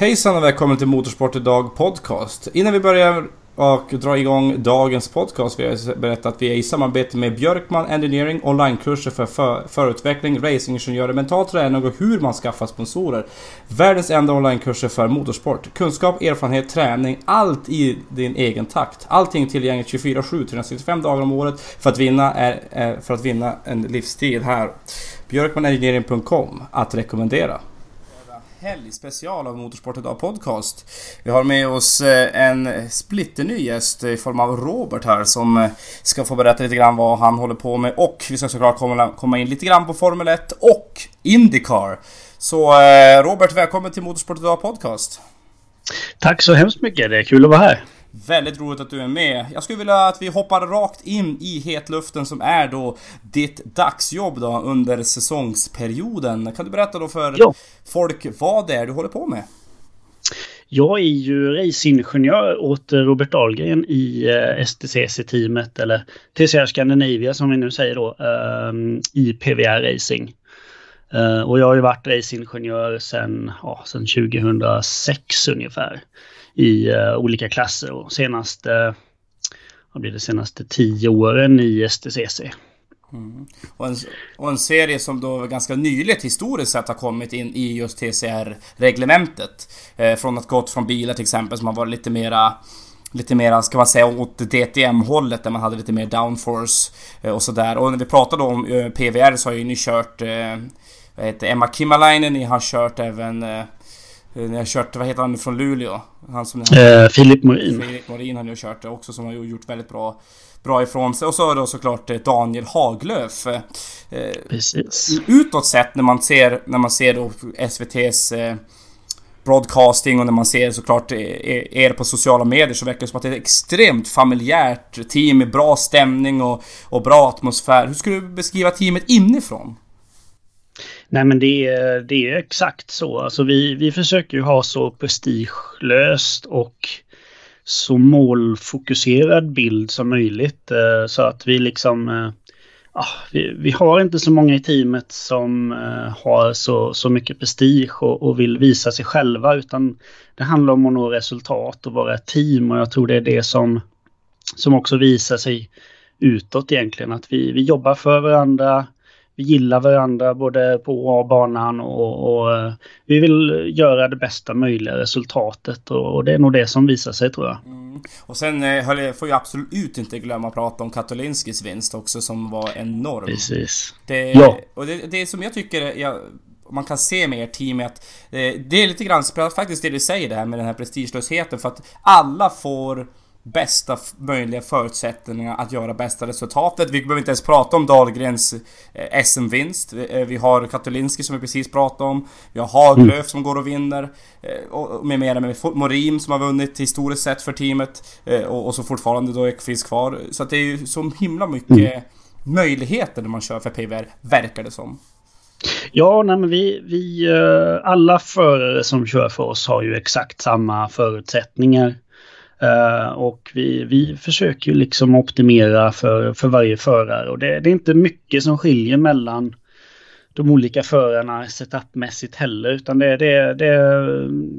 Hejsan och välkommen till Motorsport idag podcast. Innan vi börjar och drar igång dagens podcast vill jag berätta att vi är i samarbete med Björkman Engineering onlinekurser för, för förutveckling, racingingenjörer, mental träning och hur man skaffar sponsorer. Världens enda onlinekurser för motorsport. Kunskap, erfarenhet, träning, allt i din egen takt. Allting tillgängligt 24-7, 365 dagar om året för att vinna, är, för att vinna en livstid här. Björkmanengineering.com att rekommendera helgspecial av Motorsport idag podcast. Vi har med oss eh, en splitterny gäst i form av Robert här som eh, ska få berätta lite grann vad han håller på med och vi ska såklart komma in lite grann på Formel 1 och Indycar. Så eh, Robert, välkommen till Motorsport idag podcast. Tack så hemskt mycket, det är kul att vara här. Väldigt roligt att du är med. Jag skulle vilja att vi hoppar rakt in i hetluften som är då ditt dagsjobb då under säsongsperioden. Kan du berätta då för ja. folk vad det är du håller på med? Jag är ju racingingenjör åt Robert Dahlgren i eh, STCC-teamet, eller TCR Scandinavia som vi nu säger då, ehm, i PVR Racing. Eh, och jag har ju varit racingingenjör sedan, ja, sedan 2006 ungefär i uh, olika klasser och senaste, uh, vad blir det, senaste tio åren i STCC. Mm. Och, en, och, en, serie som då ganska nyligt historiskt sett har kommit in i just TCR-reglementet. Eh, från att gått från bilar till exempel som har varit lite mera Lite mera, ska man säga, åt DTM-hållet där man hade lite mer downforce eh, och sådär. Och när vi pratade om eh, PVR så har ju ni kört eh, vad heter Emma Kimmalainen, ni har kört även eh, eh, ni har kört, vad heter han från Luleå? Han som eh, Filip Morin. Filip Morin har ni kört också som har gjort väldigt bra, bra ifrån sig. Och så då såklart eh, Daniel Haglöf. Eh, Precis. Utåt sett när man ser, när man ser då SVT's broadcasting och när man ser såklart er på sociala medier så verkar det som att det är ett extremt familjärt team med bra stämning och, och bra atmosfär. Hur skulle du beskriva teamet inifrån? Nej men det är, det är exakt så. Alltså vi, vi försöker ju ha så prestigelöst och så målfokuserad bild som möjligt. Eh, så att vi liksom... Ja, vi, vi, har inte så många i teamet som eh, har så, så mycket prestige och, och, vill visa sig själva utan det handlar om att nå resultat och vara ett team och jag tror det är det som, som också visar sig utåt egentligen. Att vi, vi jobbar för varandra, vi gillar varandra både på och av banan och, och, eh, vi vill göra det bästa möjliga resultatet och, det är nog det som visar sig tror jag. Mm. Och sen eh, får jag absolut inte glömma att prata om Katolinskis vinst också som var enorm. Precis. Det, ja. Och det, det som jag tycker jag, man kan se med ert team är att eh, det är lite grann faktiskt det du säger det här med den här prestigelösheten för att alla får bästa möjliga förutsättningar att göra bästa resultatet. Vi behöver inte ens prata om Dahlgrens eh, SM-vinst. Vi, eh, har Katolinski som vi precis pratade om. Vi har Haglöf mm. som går och vinner. Eh, och med mera med Morim som har vunnit historiskt sett för teamet. Och, så fortfarande då finns kvar. Så att det är ju så himla mycket mm. möjligheter när man kör för PVR, verkar det som. Ja, nej, men vi, vi alla förare som kör för oss har ju exakt samma förutsättningar. Uh, och vi, vi försöker liksom optimera för, för varje förare och det, det, är inte mycket som skiljer mellan de olika förarna setupmässigt heller utan det, det, det,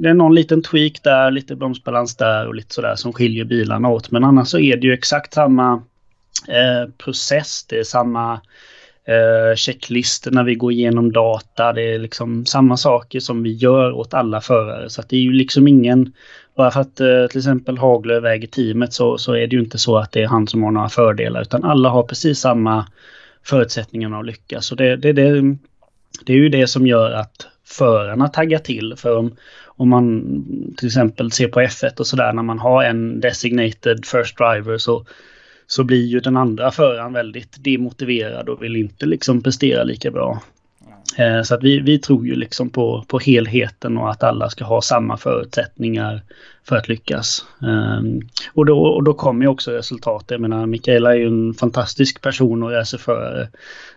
det är någon liten tweak där, lite bromsbalans där och lite sådär som skiljer bilarna åt. Men annars så är det ju exakt samma eh, process, det är samma eh, checklistor när vi går igenom data, det är liksom samma saker som vi gör åt alla förare. Så att det är ju liksom ingen bara för att eh, till exempel Haglöf äger teamet så, så är det ju inte så att det är han som har några fördelar utan alla har precis samma förutsättningar att lyckas. Så det, det, det, det är ju det som gör att förarna taggar till. För om, om man till exempel ser på F1 och sådär när man har en designated first driver så, så blir ju den andra föraren väldigt demotiverad och vill inte liksom prestera lika bra. Eh, så att vi, vi tror ju liksom på, på helheten och att alla ska ha samma förutsättningar för att lyckas. Ehm, och, då, och då kommer ju också resultatet. Jag menar, Mikaela är ju en fantastisk person och racerförare.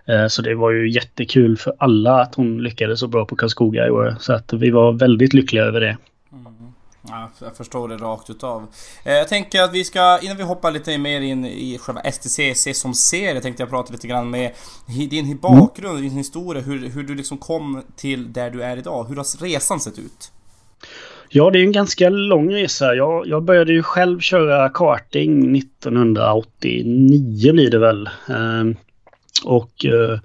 Eh, så det var ju jättekul för alla att hon lyckades så bra på Karlskoga i år. Så att vi var väldigt lyckliga över det. Ja, jag förstår det rakt utav. Eh, jag tänker att vi ska, innan vi hoppar lite mer in i själva STCC som serie, tänkte jag prata lite grann med din bakgrund, din historia, hur, hur du liksom kom till där du är idag. Hur har resan sett ut? Ja, det är en ganska lång resa. Jag, jag började ju själv köra karting 1989 blir det väl. Ehm, och eh,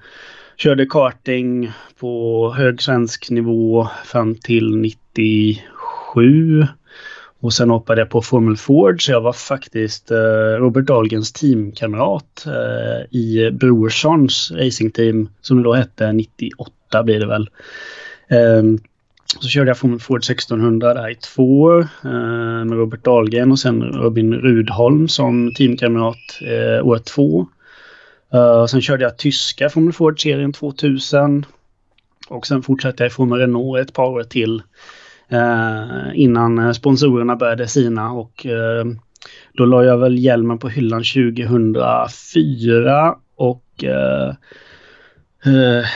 körde karting på hög svensk nivå fram till 97. Och sen hoppade jag på Formel Ford så jag var faktiskt eh, Robert Dahlgrens teamkamrat eh, i Brorssons racingteam som då hette 98 blir det väl. Eh, så körde jag Formel Ford 1600 där i två år eh, med Robert Dahlgren och sen Robin Rudholm som teamkamrat eh, år två. och sen körde jag tyska Formel Ford-serien 2000. Och sen fortsatte jag i Formel Renault ett par år till. Eh, innan eh, sponsorerna började sina och eh, då la jag väl hjälmen på hyllan 2004 och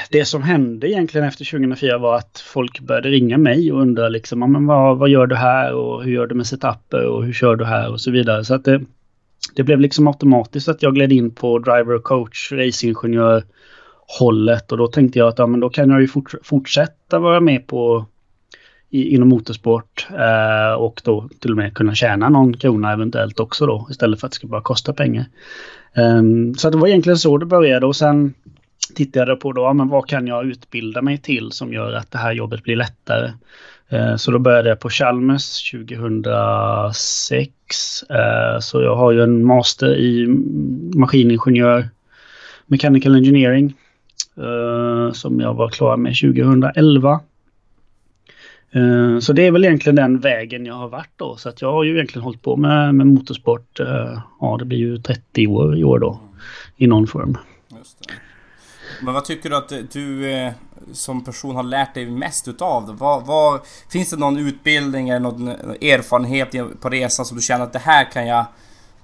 det som hände egentligen efter 2004 var att folk började ringa mig och undra liksom, men vad, vad gör du här och hur gör du med setuper och hur kör du här och så vidare. Så att det, det blev liksom automatiskt att jag gled in på driver coach, racingingenjör hållet och då tänkte jag att ja, men då kan jag ju fort, fortsätta vara med på i, inom motorsport eh, och då till och med kunna tjäna någon krona eventuellt också då istället för att det ska bara kosta pengar. Um, så det var egentligen så det började och sen tittade jag på då, ja, men vad kan jag utbilda mig till som gör att det här jobbet blir lättare. Eh, så då började jag på Chalmers 2006. Eh, så jag har ju en master i maskiningenjör, mechanical engineering, eh, som jag var klar med 2011. Eh, så det är väl egentligen den vägen jag har varit då. Så att jag har ju egentligen hållit på med, med motorsport, eh, ja det blir ju 30 år i år då, i någon form. Men vad tycker du att du eh, som person har lärt dig mest utav det? Vad, vad, finns det någon utbildning eller någon erfarenhet på resan som du känner att det här kan jag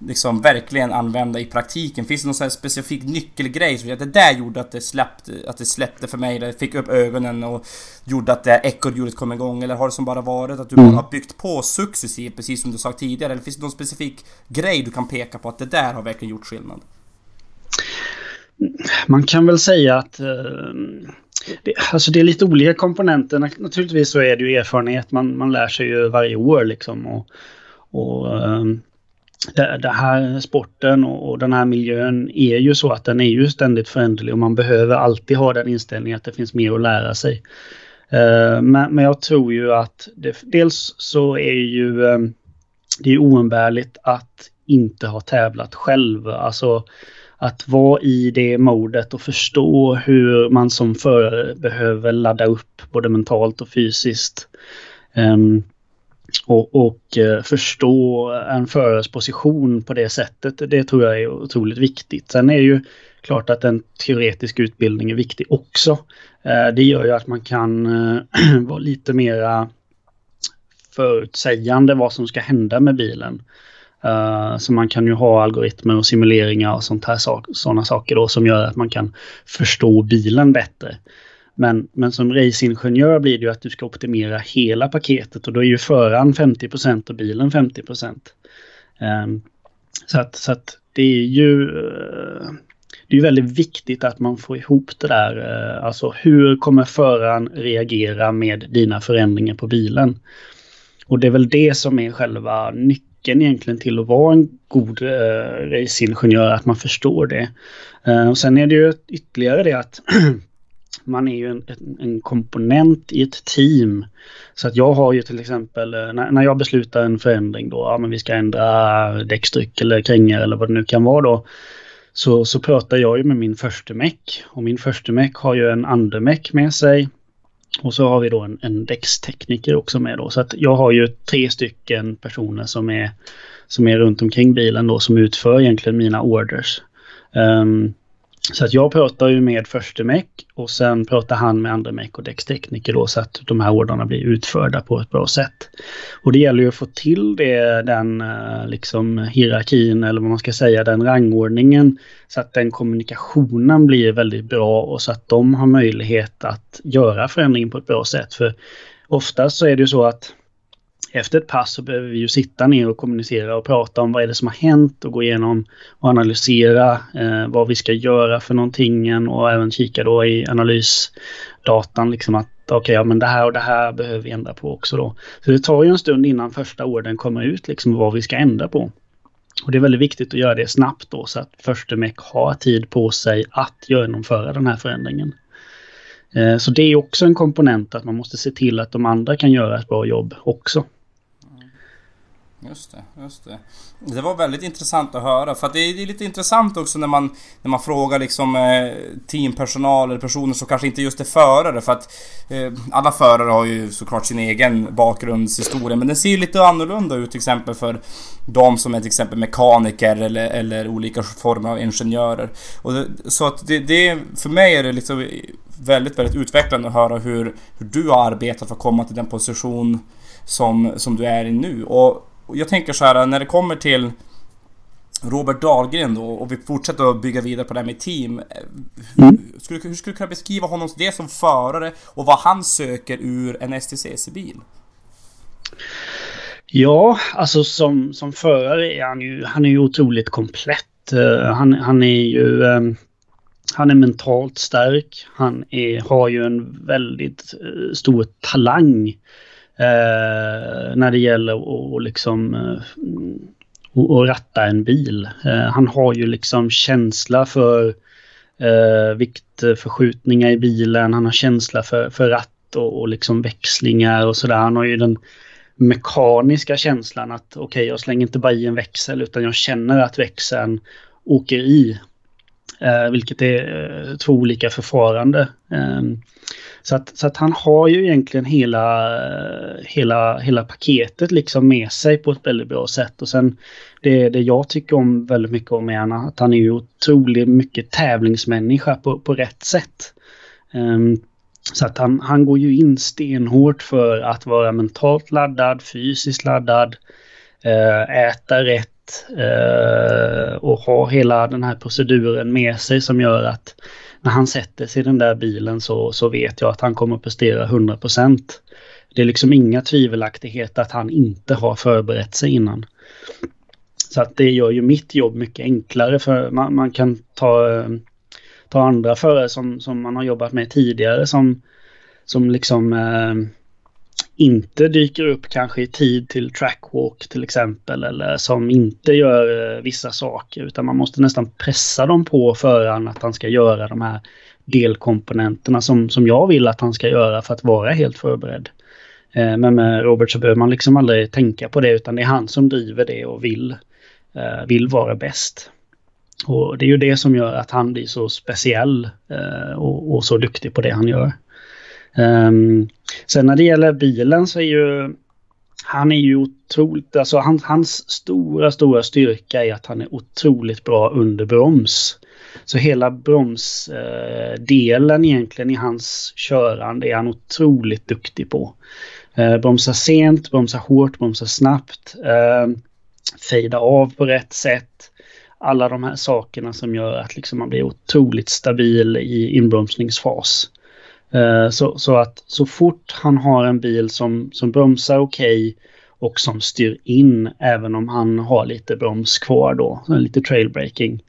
liksom verkligen använda i praktiken? Finns det någon sån specifik nyckelgrej som att det där gjorde att det släppte, att det släppte för mig, eller fick upp ögonen och gjorde att det här ekorrhjulet kom igång? Eller har det som bara varit att du bara har byggt på successivt, precis som du sa tidigare? Eller finns det någon specifik grej du kan peka på att det där har verkligen gjort skillnad? Man kan väl säga att eh, det, alltså det är lite olika komponenter. Naturligtvis så är det ju erfarenhet. Man, man lär sig ju varje år liksom. Och, och eh, den här sporten och, den här miljön är ju så att den är ju ständigt föränderlig och man behöver alltid ha den inställningen att det finns mer att lära sig. Eh, men, jag tror ju att det, dels så är ju eh, det är oumbärligt att inte ha tävlat själv. Alltså att vara i det modet och förstå hur man som förare behöver ladda upp både mentalt och fysiskt. Ehm, och, och eh, förstå en förares position på det sättet, det tror jag är otroligt viktigt. Sen är det ju klart att en teoretisk utbildning är viktig också. Eh, det gör ju att man kan eh, vara lite mera förutsägande vad som ska hända med bilen. Så man kan ju ha algoritmer och simuleringar och sånt här sådana saker då som gör att man kan förstå bilen bättre. Men, men som racingingenjör blir det ju att du ska optimera hela paketet och då är ju föraren 50% och bilen 50 um, ehm, så, att, så att det är ju eh, det är väldigt viktigt att man får ihop det där. Eh, alltså hur kommer föraren reagera med dina förändringar på bilen? Och det är väl det som är själva nyckeln nyckeln egentligen till att vara en god eh, racingingenjör, att man förstår det. Eh, och sen är det ju ytterligare det att man är ju en, en, komponent i ett team. Så att jag har ju till exempel, eh, när, när jag beslutar en förändring då, ja men vi ska ändra däckstryck eller krängar eller vad det nu kan vara då. Så, så pratar jag ju med min första meck och min första meck har ju en andemeck med sig och så har vi då en, en däckstekniker också med då. Så att jag har ju tre stycken personer som är, som är runt omkring bilen då som utför egentligen mina orders. Um, så att jag pratar ju med första meck och sen pratar han med andra meck och däckstekniker då så att de här ordrarna blir utförda på ett bra sätt. Och det gäller ju att få till det, den eh, liksom hierarkin eller vad man ska säga, den rangordningen så att den kommunikationen blir väldigt bra och så att de har möjlighet att göra förändringen på ett bra sätt. För oftast så är det ju så att efter ett pass så behöver vi ju sitta ner och kommunicera och prata om vad är det som har hänt och gå igenom och analysera eh, vad vi ska göra för någonting och även kika då i analysdatan liksom att okej, okay, ja men det här och det här behöver vi ändra på också då. Så det tar ju en stund innan första orden kommer ut liksom vad vi ska ändra på. Och det är väldigt viktigt att göra det snabbt då så att första mek har tid på sig att genomföra den här förändringen. Eh, så det är också en komponent att man måste se till att de andra kan göra ett bra jobb också. Just det, just det. Det var väldigt intressant att höra för att det är lite intressant också när man, när man frågar liksom eh, teampersonal eller personer som kanske inte just är förare för att eh, alla förare har ju såklart sin egen bakgrundshistoria men den ser ju lite annorlunda ut till exempel för de som är till exempel mekaniker eller, eller olika former av ingenjörer. Och det, så att det, det, för mig är det liksom väldigt, väldigt utvecklande att höra hur, hur du har arbetat för att komma till den position som, som du är i nu. Och jag tänker så här när det kommer till Robert Dahlgren då och vi fortsätter att bygga vidare på det här med team. Mm. Hur, skulle, hur skulle du kunna beskriva honom det som förare och vad han söker ur en STCC-bil? Ja, alltså som, som förare är han ju, han är ju otroligt komplett. Uh, han, han är ju um, han är mentalt stark. Han är, har ju en väldigt uh, stor talang eh, när det gäller att liksom eh, och ratta en bil. Eh, han har ju liksom känsla för eh, viktförskjutningar i bilen. Han har känsla för, för ratt och, och liksom växlingar och sådär. Han har ju den mekaniska känslan att okej, okay, jag slänger inte bara i en växel utan jag känner att växeln åker i. Eh, vilket är eh, två olika förfarande. Eh, så att, så att han har ju egentligen hela, hela, hela paketet liksom med sig på ett väldigt bra sätt. Och sen det, det jag tycker om väldigt mycket om är att han är ju otroligt mycket tävlingsmänniska på, på rätt sätt. Um, så att han, han går ju in stenhårt för att vara mentalt laddad, fysiskt laddad, uh, äta rätt uh, och ha hela den här proceduren med sig som gör att när han sätter sig i den där bilen så, så vet jag att han kommer att prestera 100%. Det är liksom inga tvivelaktigheter att han inte har förberett sig innan. Så att det gör ju mitt jobb mycket enklare för man, man kan ta, eh, ta andra förare som, som man har jobbat med tidigare som, som liksom eh, inte dyker upp kanske i tid till trackwalk till exempel eller som inte gör eh, vissa saker utan man måste nästan pressa dem på föraren att han ska göra de här delkomponenterna som, som jag vill att han ska göra för att vara helt förberedd. Eh, men med Robert så behöver man liksom aldrig tänka på det utan det är han som driver det och vill, eh, vill vara bäst. Och det är ju det som gör att han blir så speciell och, och så duktig på det han gör. Um, sen när det gäller bilen så är ju han är ju otroligt, alltså han, hans stora, stora styrka är att han är otroligt bra under broms. Så hela bromsdelen eh, egentligen i hans körande är han otroligt duktig på. Eh, bromsa sent, bromsa hårt, bromsa snabbt, eh, fejda av på rätt sätt. Alla de här sakerna som gör att liksom man blir otroligt stabil i inbromsningsfas. Eh, så, så att så fort han har en bil som, som bromsar okej okay och som styr in även om han har lite broms kvar då, lite trailbreaking.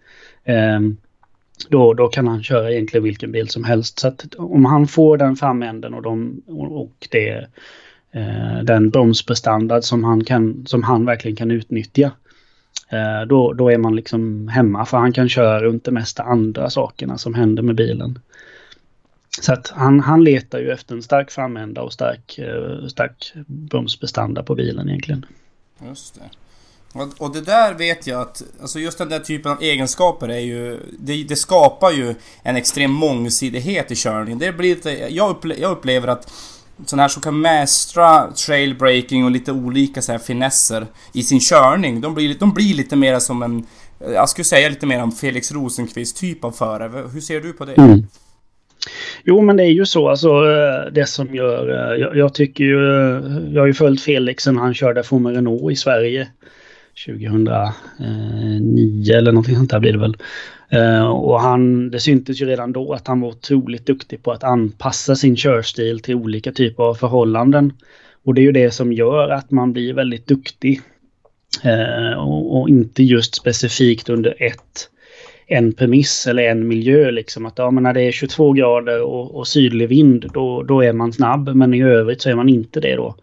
Ehm, då, då kan han köra egentligen vilken bil som helst. Så att om han får den framänden och, de, och det, eh, den bromsprestanda som han, kan, som han verkligen kan utnyttja. Eh, då, då är man liksom hemma för han kan köra runt det mesta andra sakerna som händer med bilen. Så att han, han letar ju efter en stark framända och stark, uh, stark bromsprestanda på bilen egentligen. Just det. Och, och, det där vet jag att, alltså just den där typen av egenskaper är ju, det, det skapar ju en extrem mångsidighet i körningen. Det blir lite, jag, upple, jag upplever att sådana här som kan mästra trailbreaking och lite olika så här finesser i sin körning, de blir, de blir lite mer som en, jag skulle säga lite mer om Felix Rosenqvist typ av förare. Hur ser du på det? Mm. Jo, men det är ju så. Alltså, eh, det som gör... Eh, jag, jag tycker ju... Eh, jag har ju följt Felix när han körde Formel Renault i Sverige. 2009 eller någonting sånt där blir det väl. Och han, det syntes ju redan då att han var otroligt duktig på att anpassa sin körstil till olika typer av förhållanden. Och det är ju det som gör att man blir väldigt duktig. Och, och, inte just specifikt under ett en premiss eller en miljö. Liksom. Att ja, men när det är 22 grader och, och sydlig vind då, då är man snabb men i övrigt så är man inte det då.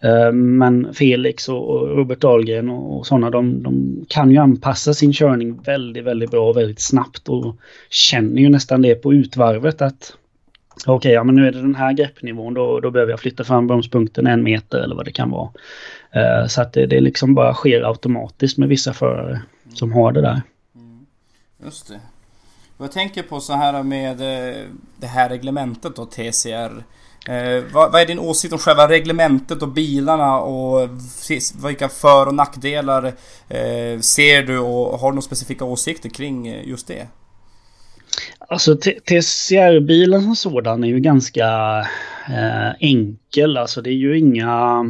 Ehm, men Felix och Robert Dahlgren och sådana de, de, kan ju anpassa sin körning väldigt, väldigt bra och väldigt snabbt och känner ju nästan det på utvarvet att okej, okay, ja men nu är det den här greppnivån då, då behöver jag flytta fram bromspunkten en meter eller vad det kan vara. Ehm, så att det, det liksom bara sker automatiskt med vissa förare som har det där. Just det. Jag tänker på så här med eh, det här reglementet då, TCR. Eh, vad, vad, är din åsikt om själva reglementet och bilarna och vilka för och nackdelar eh, ser du och har du några specifika åsikter kring eh, just det? Alltså TCR-bilen som sådan är ju ganska eh, enkel. Alltså det är ju inga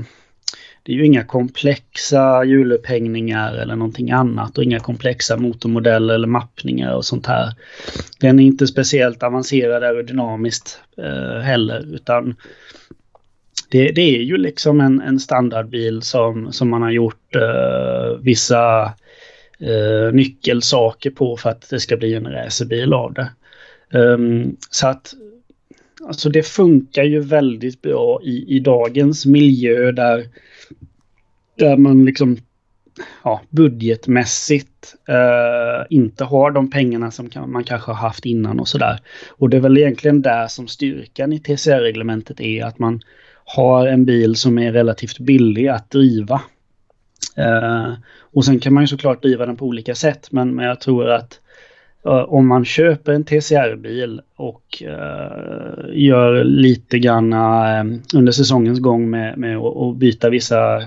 det är ju inga komplexa hjulupphängningar eller någonting annat och inga komplexa motormodeller eller mappningar och sånt här. Den är inte speciellt avancerad aerodynamiskt eh, heller utan det, det, är ju liksom en, en standardbil som, som man har gjort eh, vissa eh, nyckelsaker på för att det ska bli en racerbil av det. Um, så att alltså det funkar ju väldigt bra i, i dagens miljö där där man liksom ja, budgetmässigt eh, inte har de pengarna som kan, man kanske har haft innan och sådär. Och det är väl egentligen där som styrkan i TCR-reglementet är att man har en bil som är relativt billig att driva. Eh, och sen kan man ju såklart driva den på olika sätt men, men jag tror att eh, om man köper en TCR-bil och eh, gör lite grann eh, under säsongens gång med, med att byta vissa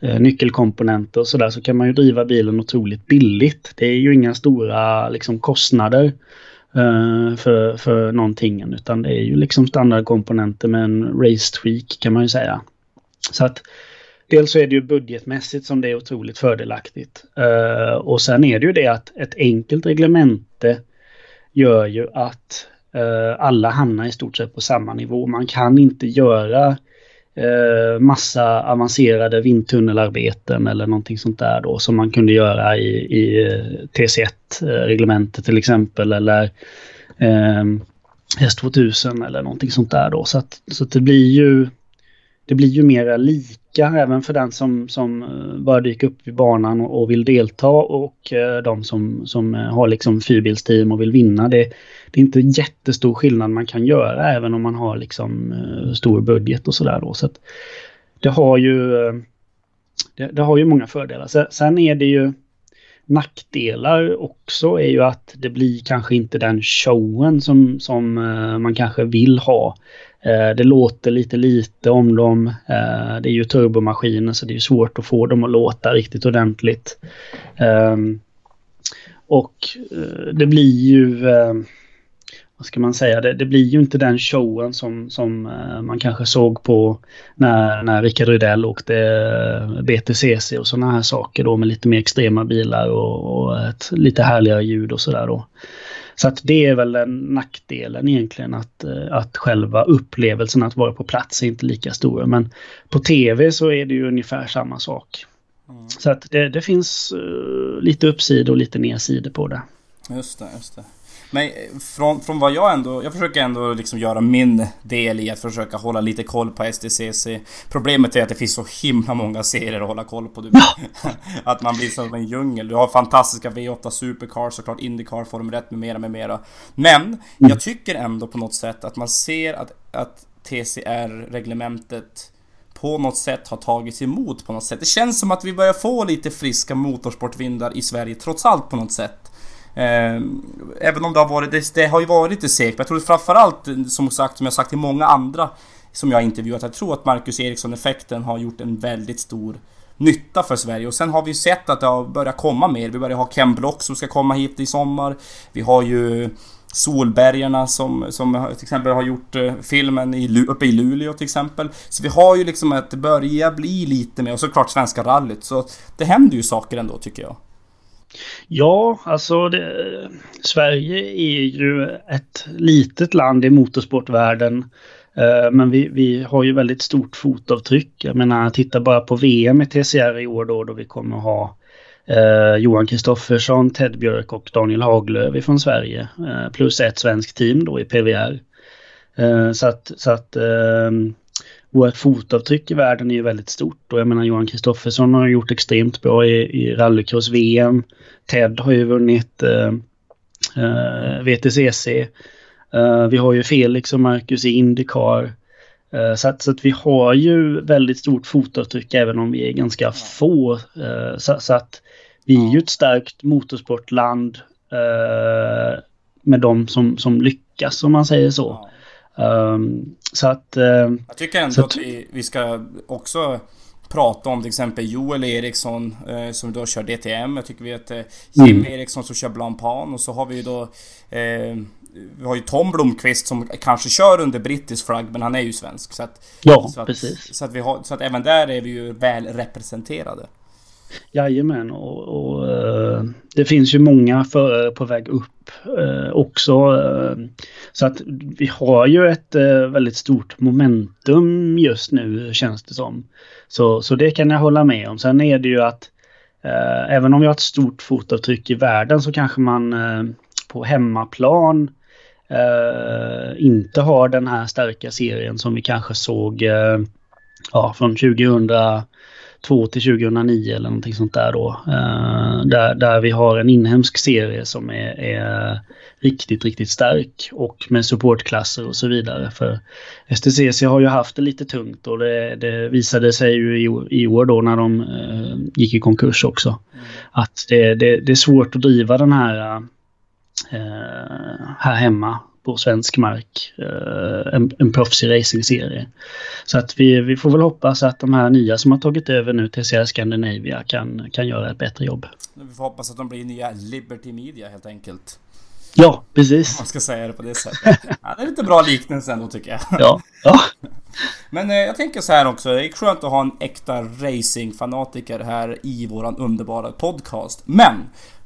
Eh, nyckelkomponenter och sådär så kan man ju driva bilen otroligt billigt. Det är ju inga stora liksom, kostnader eh, för, för någonting utan det är ju liksom standardkomponenter med en race tweak kan man ju säga. Så att dels så är det ju budgetmässigt som det är otroligt fördelaktigt. Eh, och sen är det ju det att ett enkelt reglemente gör ju att eh, alla hamnar i stort sett på samma nivå. Man kan inte göra eh, massa avancerade vindtunnelarbeten eller någonting sånt där då som man kunde göra i, i eh, TC1-reglementet eh, till exempel eller eh, S2000 eller någonting sånt där då. Så, att, så att det blir ju det blir ju mera lika även för den som, som eh, bara dyker upp i banan och, och vill delta och eh, de som, som har liksom fyrbilsteam och vill vinna. Det, det är inte jättestor skillnad man kan göra även om man har liksom eh, stor budget och sådär då. Så det har ju eh, det, det, har ju många fördelar. Sen är det ju nackdelar också är ju att det blir kanske inte den showen som, som eh, man kanske vill ha. Det låter lite lite om dem. Det är ju turbomaskiner så det är svårt att få dem att låta riktigt ordentligt. Ehm, och det blir ju vad ska man säga, det, det, blir ju inte den showen som, som uh, man kanske såg på när, när Rickard Rydell åkte eh, BTCC och sådana här saker då med lite mer extrema bilar och, och ett lite härligare ljud och sådär då. Så att det är väl den nackdelen egentligen att, uh, att själva upplevelsen att vara på plats är inte lika stor. Men på tv så är det ju ungefär samma sak. Mm. Så att det, det finns lite uppsidor och lite nedsidor på det. Just det, just det. Men eh, från, från vad jag ändå... Jag försöker ändå liksom göra min del i att försöka hålla lite koll på STCC. Problemet är att det finns så himla många serier att hålla koll på. Du, att man blir som en djungel. Du har fantastiska V8 Supercars, såklart Indycar, Formel 1 med mera, med mera. Men mm. jag tycker ändå på något sätt att man ser att, att TCR-reglementet på något sätt har tagits emot på något sätt. Det känns som att vi börjar få lite friska motorsportvindar i Sverige trots allt på något sätt. Eh, även om det har varit, det, det har ju varit lite segt. Jag tror framförallt, som sagt, som jag sagt till många andra som jag intervjuat, jag tror att Marcus Eriksson-effekten har gjort en väldigt stor nytta för Sverige. Och sen har vi sett att det har börjat komma mer. Vi börjar ha Ken Block som ska komma hit i sommar. Vi har ju Solbergarna som, som till exempel har gjort eh, filmen i, uppe i Luleå till exempel. Så vi har ju liksom att det börjar bli lite mer och såklart Svenska rallyt. Så det händer ju saker ändå tycker jag. Ja, alltså det, Sverige är ju ett litet land i motorsportvärlden. Eh, men vi, vi har ju väldigt stort fotavtryck. Jag menar, titta bara på VM i TCR i år då, då vi kommer ha eh, Johan Kristoffersson, Ted Björk och Daniel Haglöf från Sverige. Eh, plus ett svenskt team då i PVR. Eh, så att, så att eh, vårt fotavtryck i världen är ju väldigt stort. Och jag menar Johan Kristoffersson har gjort extremt bra i, i rallycross-VM. Ted har ju vunnit eh, eh VTCC. Uh, vi har ju Felix och Marcus i Indycar. Uh, så, att, så att vi har ju väldigt stort fotavtryck även om vi är ganska få. Uh, så, så, att vi är ju ett starkt motorsportland med de som, som lyckas om man säger så. Um, så att... Jag tycker ändå att, att vi, ska också prata om till exempel Joel Eriksson eh, som då kör DTM. Jag tycker vi att eh, Jim mm. Eriksson som kör Blancpain och så har vi ju då eh, vi har ju Tom Blomqvist som kanske kör under brittisk flagg men han är ju svensk. Så att, ja, så att, precis. Så att, vi har, så att även där är vi ju väl representerade. Jajamän och, och eh, det finns ju många förare på väg upp eh, också. Eh, så att vi har ju ett väldigt stort momentum just nu känns det som. Så, så det kan jag hålla med om. Sen är det ju att även om vi har ett stort fotavtryck i världen så kanske man på hemmaplan inte har den här starka serien som vi kanske såg ja, från 2000 till 2009 eller någonting sånt där då. Eh, där, där vi har en inhemsk serie som är, är riktigt, riktigt stark och med supportklasser och så vidare. För STCC har ju haft det lite tungt och det, det visade sig ju i, i, år då när de eh, gick i konkurs också. Mm. Att det, det, det, är svårt att driva den här Eh, här hemma på svensk mark. Eh, en, en proffsig racingserie. Så att vi, vi får väl hoppas att de här nya som har tagit över nu TCR Scandinavia kan, kan göra ett bättre jobb. Vi får hoppas att de blir nya Liberty Media helt enkelt. Ja, precis. Man ska säga det på det sättet. Ja, det är lite bra liknelse ändå tycker jag. Ja. ja. Men eh, jag tänker så här också. Det är skönt att ha en äkta racingfanatiker här i våran underbara podcast. Men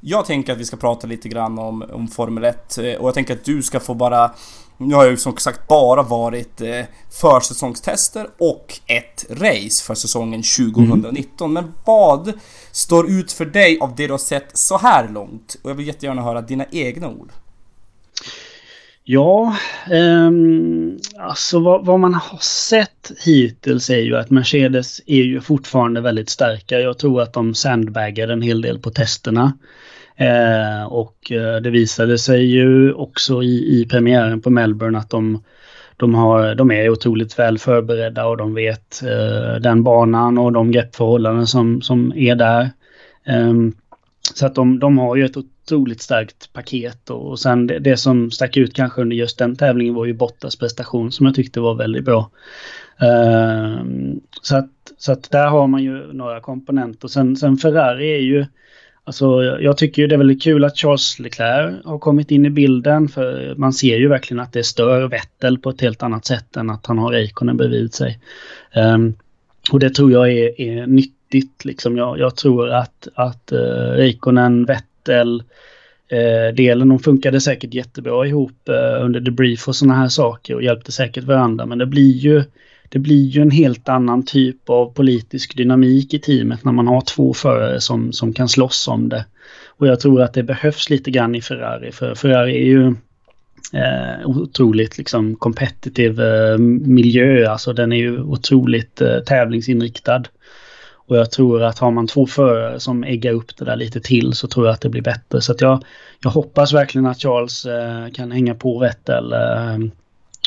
jag tänker att vi ska prata lite grann om, om Formel 1 eh, och jag tänker att du ska få bara nu har ju som sagt bara varit eh, försäsongstester och ett race för säsongen 2019. Mm. Men vad står ut för dig av det du har sett så här långt? Och jag vill jättegärna höra dina egna ord. Ja, eh, alltså vad, vad, man har sett hittills är ju att Mercedes är ju fortfarande väldigt starka. Jag tror att de sandbaggade en hel del på testerna. Eh, och eh, det visade sig ju också i, i premiären på Melbourne att de, de, har, de är otroligt väl förberedda och de vet eh, den banan och de greppförhållanden som, som är där. Ehm, så att de, de har ju ett otroligt starkt paket och, och sen det, det, som stack ut kanske under just den tävlingen var ju Bottas prestation som jag tyckte var väldigt bra. Uh, så, att, så att där har man ju några komponenter. Sen, sen Ferrari är ju Alltså, jag tycker det är väldigt kul att Charles Leclerc har kommit in i bilden för man ser ju verkligen att det stör Vettel på ett helt annat sätt än att han har Eikonen bredvid sig. Um, och det tror jag är, är nyttigt. Liksom. Jag, jag, tror att, att uh, Eikonen, Vettel, uh, delen, de funkade säkert jättebra ihop uh, under debrief och sådana här saker och hjälpte säkert varandra. Men det blir ju det blir ju en helt annan typ av politisk dynamik i teamet när man har två förare som, som kan slåss om det. Och jag tror att det behövs lite grann i Ferrari, för Ferrari är ju eh, otroligt liksom competitive eh, miljö, alltså den är ju otroligt eh, tävlingsinriktad. Och jag tror att har man två förare som äggar upp det där lite till så tror jag att det blir bättre. Så att jag, jag hoppas verkligen att Charles eh, kan hänga på Vettel eh,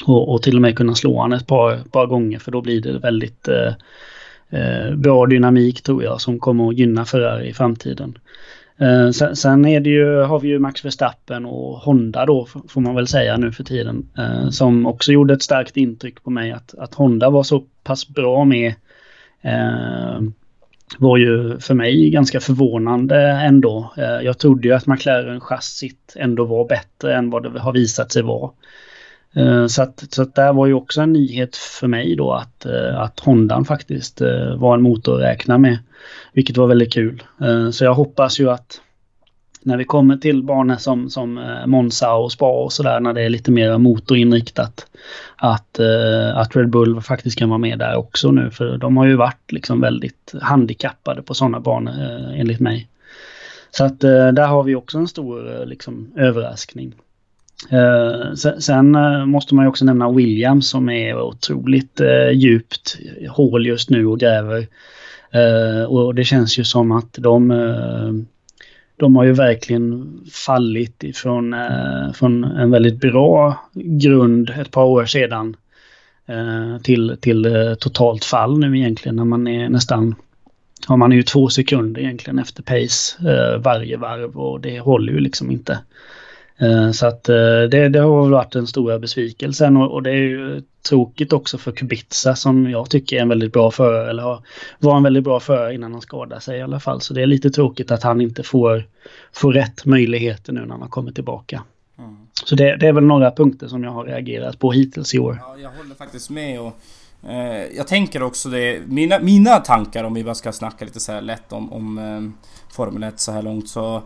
och, och, till och med kunna slå han ett par, par gånger för då blir det väldigt eh, eh, bra dynamik tror jag som kommer att gynna Ferrari i framtiden. Eh, sen, sen, är det ju, har vi ju Max Verstappen och Honda då får man väl säga nu för tiden. Eh, som också gjorde ett starkt intryck på mig att, att Honda var så pass bra med eh, var ju för mig ganska förvånande ändå. Eh, jag trodde ju att McLaren chassit ändå var bättre än vad det har visat sig vara. Eh, så att, så att där var ju också en nyhet för mig då att, eh, att Hondan faktiskt var en motor att räkna med. Vilket var väldigt kul. Så jag hoppas ju att när vi kommer till banor som, som eh, Monza och Spa och sådär när det är lite mer motorinriktat. Att, eh, att Red Bull faktiskt kan vara med där också nu för de har ju varit liksom väldigt handikappade på sådana banor eh, enligt mig. Så att där har vi också en stor liksom, överraskning. Sen måste man ju också nämna Williams som är otroligt djupt hål just nu och gräver. Och det känns ju som att de, de har ju verkligen fallit ifrån eh, från en väldigt bra grund ett par år sedan eh, till, till eh, totalt fall nu egentligen när man är nästan har man är ju två sekunder egentligen efter pace eh, varje varv och det håller ju liksom inte. Eh, så att eh, det, det, har varit den stora besvikelsen och, och, det är ju tråkigt också för Kubica som jag tycker är en väldigt bra förare eller har, var en väldigt bra förare innan han skadade sig i alla fall. Så det är lite tråkigt att han inte får, får rätt möjligheter nu när han har kommit tillbaka. Mm. Så det, det, är väl några punkter som jag har reagerat på hittills i år. Ja, jag håller faktiskt med och Eh, jag tänker också det, mina, mina tankar om vi bara ska snacka lite så här lätt om, om eh, Formel 1 så här långt så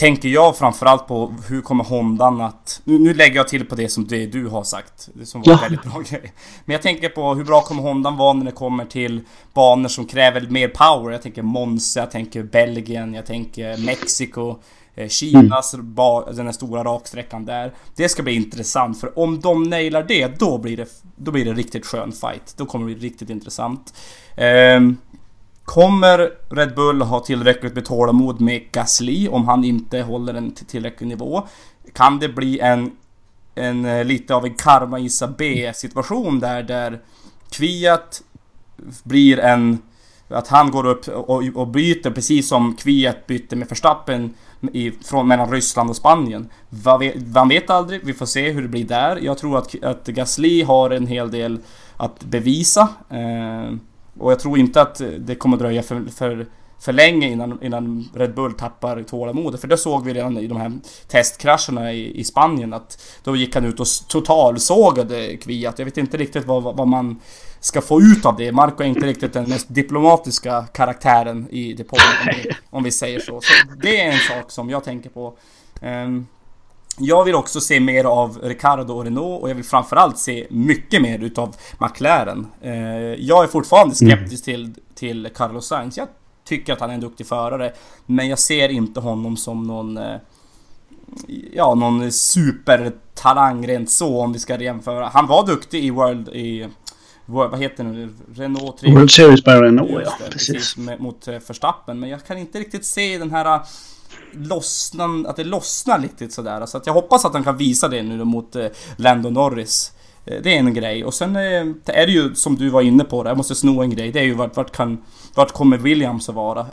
tänker jag framförallt på hur kommer Hondan att... Nu, nu lägger jag till på det som det du har sagt, det som var ja. väldigt bra grej. Men jag tänker på hur bra kommer Hondan vara när det kommer till banor som kräver mer power. Jag tänker Monza, jag tänker Belgien, jag tänker Mexiko. Eh, Kinas, mm. den här stora raksträckan där. Det ska bli intressant för om de nailar det, då blir det, då blir det riktigt skön fight. Då kommer det bli riktigt intressant. Um, Kommer Red Bull ha tillräckligt med tålamod med Gasly om han inte håller en tillräcklig nivå? Kan det bli en, en eh, lite av en Karma Isa B situation där, där Kviat blir en... Att han går upp och, och byter precis som Kviat bytte med Verstappen i, från, mellan Ryssland och Spanien. Man vet aldrig, vi får se hur det blir där. Jag tror att, att Gasly har en hel del att bevisa. Eh, och jag tror inte att det kommer dröja för, för, för länge innan, innan Red Bull tappar tålamodet. För det såg vi redan i de här testkrascherna i, i Spanien att då gick han ut och totalsågade Kviat. Jag vet inte riktigt vad, vad man ska få ut av det. Marco är inte riktigt den mest diplomatiska karaktären i depån om, vi, om vi säger så. Så det är en sak som jag tänker på. Um, jag vill också se mer av Ricardo och Renault och jag vill framförallt se mycket mer utav McLaren. Uh, jag är fortfarande mm. skeptisk mm. till, till Carlos Sainz. Jag tycker att han är en duktig förare. Men jag ser inte honom som någon... Uh, ja, någon supertalang rent så om vi ska jämföra. Han var duktig i World... I, vad heter det nu? Renault 3. World Series by Renault, ja. Precis. precis mot eh, Verstappen. Men jag kan inte riktigt se den här eh, lossnan, att det lossnar riktigt sådär. Så att jag hoppas att han kan visa det nu mot eh, Lando Norris. Det är en grej. Och sen är det ju som du var inne på, jag måste sno en grej. Det är ju vart, vart, kan, vart kommer Williams att vara?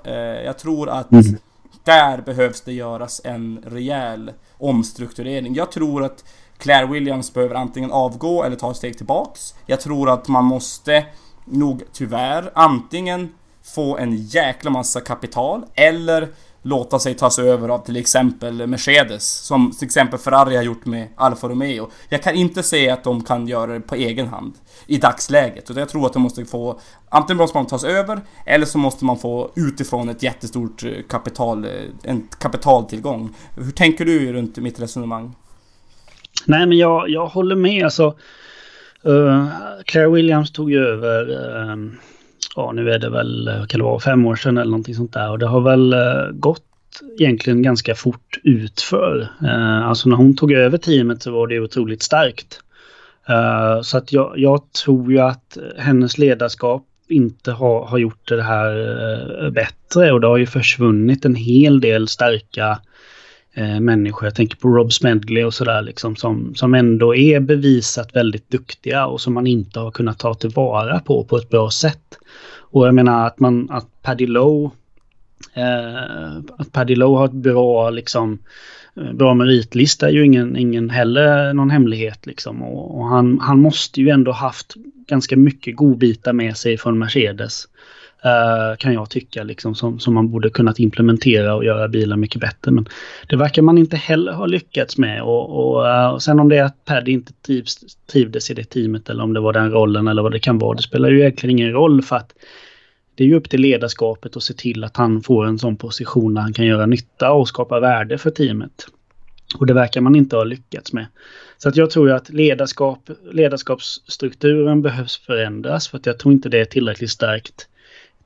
Jag tror att mm. där behövs det göras en rejäl omstrukturering. Jag tror att Claire Williams behöver antingen avgå eller ta ett steg tillbaks. Jag tror att man måste nog tyvärr antingen få en jäkla massa kapital eller låta sig tas över av till exempel Mercedes som till exempel Ferrari har gjort med Alfa Romeo. Jag kan inte säga att de kan göra det på egen hand i dagsläget. utan jag tror att de måste få antingen måste man tas över eller så måste man få utifrån ett jättestort eh, kapital, eh, en kapitaltillgång. Hur tänker du runt mitt resonemang? Nej, men jag, jag håller med. Alltså, uh, Claire Williams tog ju över, uh, ja nu är det väl, kan det vara, fem år sedan eller någonting sånt där. Och det har väl eh, gått egentligen ganska fort utför. Eh, alltså när hon tog över teamet så var det otroligt starkt. Eh, så att jag, jag, tror ju att hennes ledarskap inte har, har gjort det här bättre och det har ju försvunnit en hel del starka eh, människor. Jag tänker på Rob Smedley och sådär liksom som, som ändå är bevisat väldigt duktiga och som man inte har kunnat ta tillvara på på ett bra sätt. Och jag menar att man, att Paddy Lowe eh, att Paddy Lowe har ett bra liksom eh, bra meritlista är ju ingen, ingen heller någon hemlighet liksom. Och, och, han, han måste ju ändå haft ganska mycket godbitar med sig från Mercedes. Eh, kan jag tycka, liksom, som, som man borde kunnat implementera och göra bilar mycket bättre. Men det verkar man inte heller ha lyckats med. Och, och, uh, och sen om det är att Paddy inte trivs, trivdes i det teamet eller om det var den rollen eller vad det kan vara. Det spelar ju egentligen ingen roll för att det är ju upp till ledarskapet att se till att han får en sån position där han kan göra nytta och skapa värde för teamet. Och det verkar man inte ha lyckats med. Så att jag tror att ledarskap, ledarskapsstrukturen behövs förändras för att jag tror inte det är tillräckligt starkt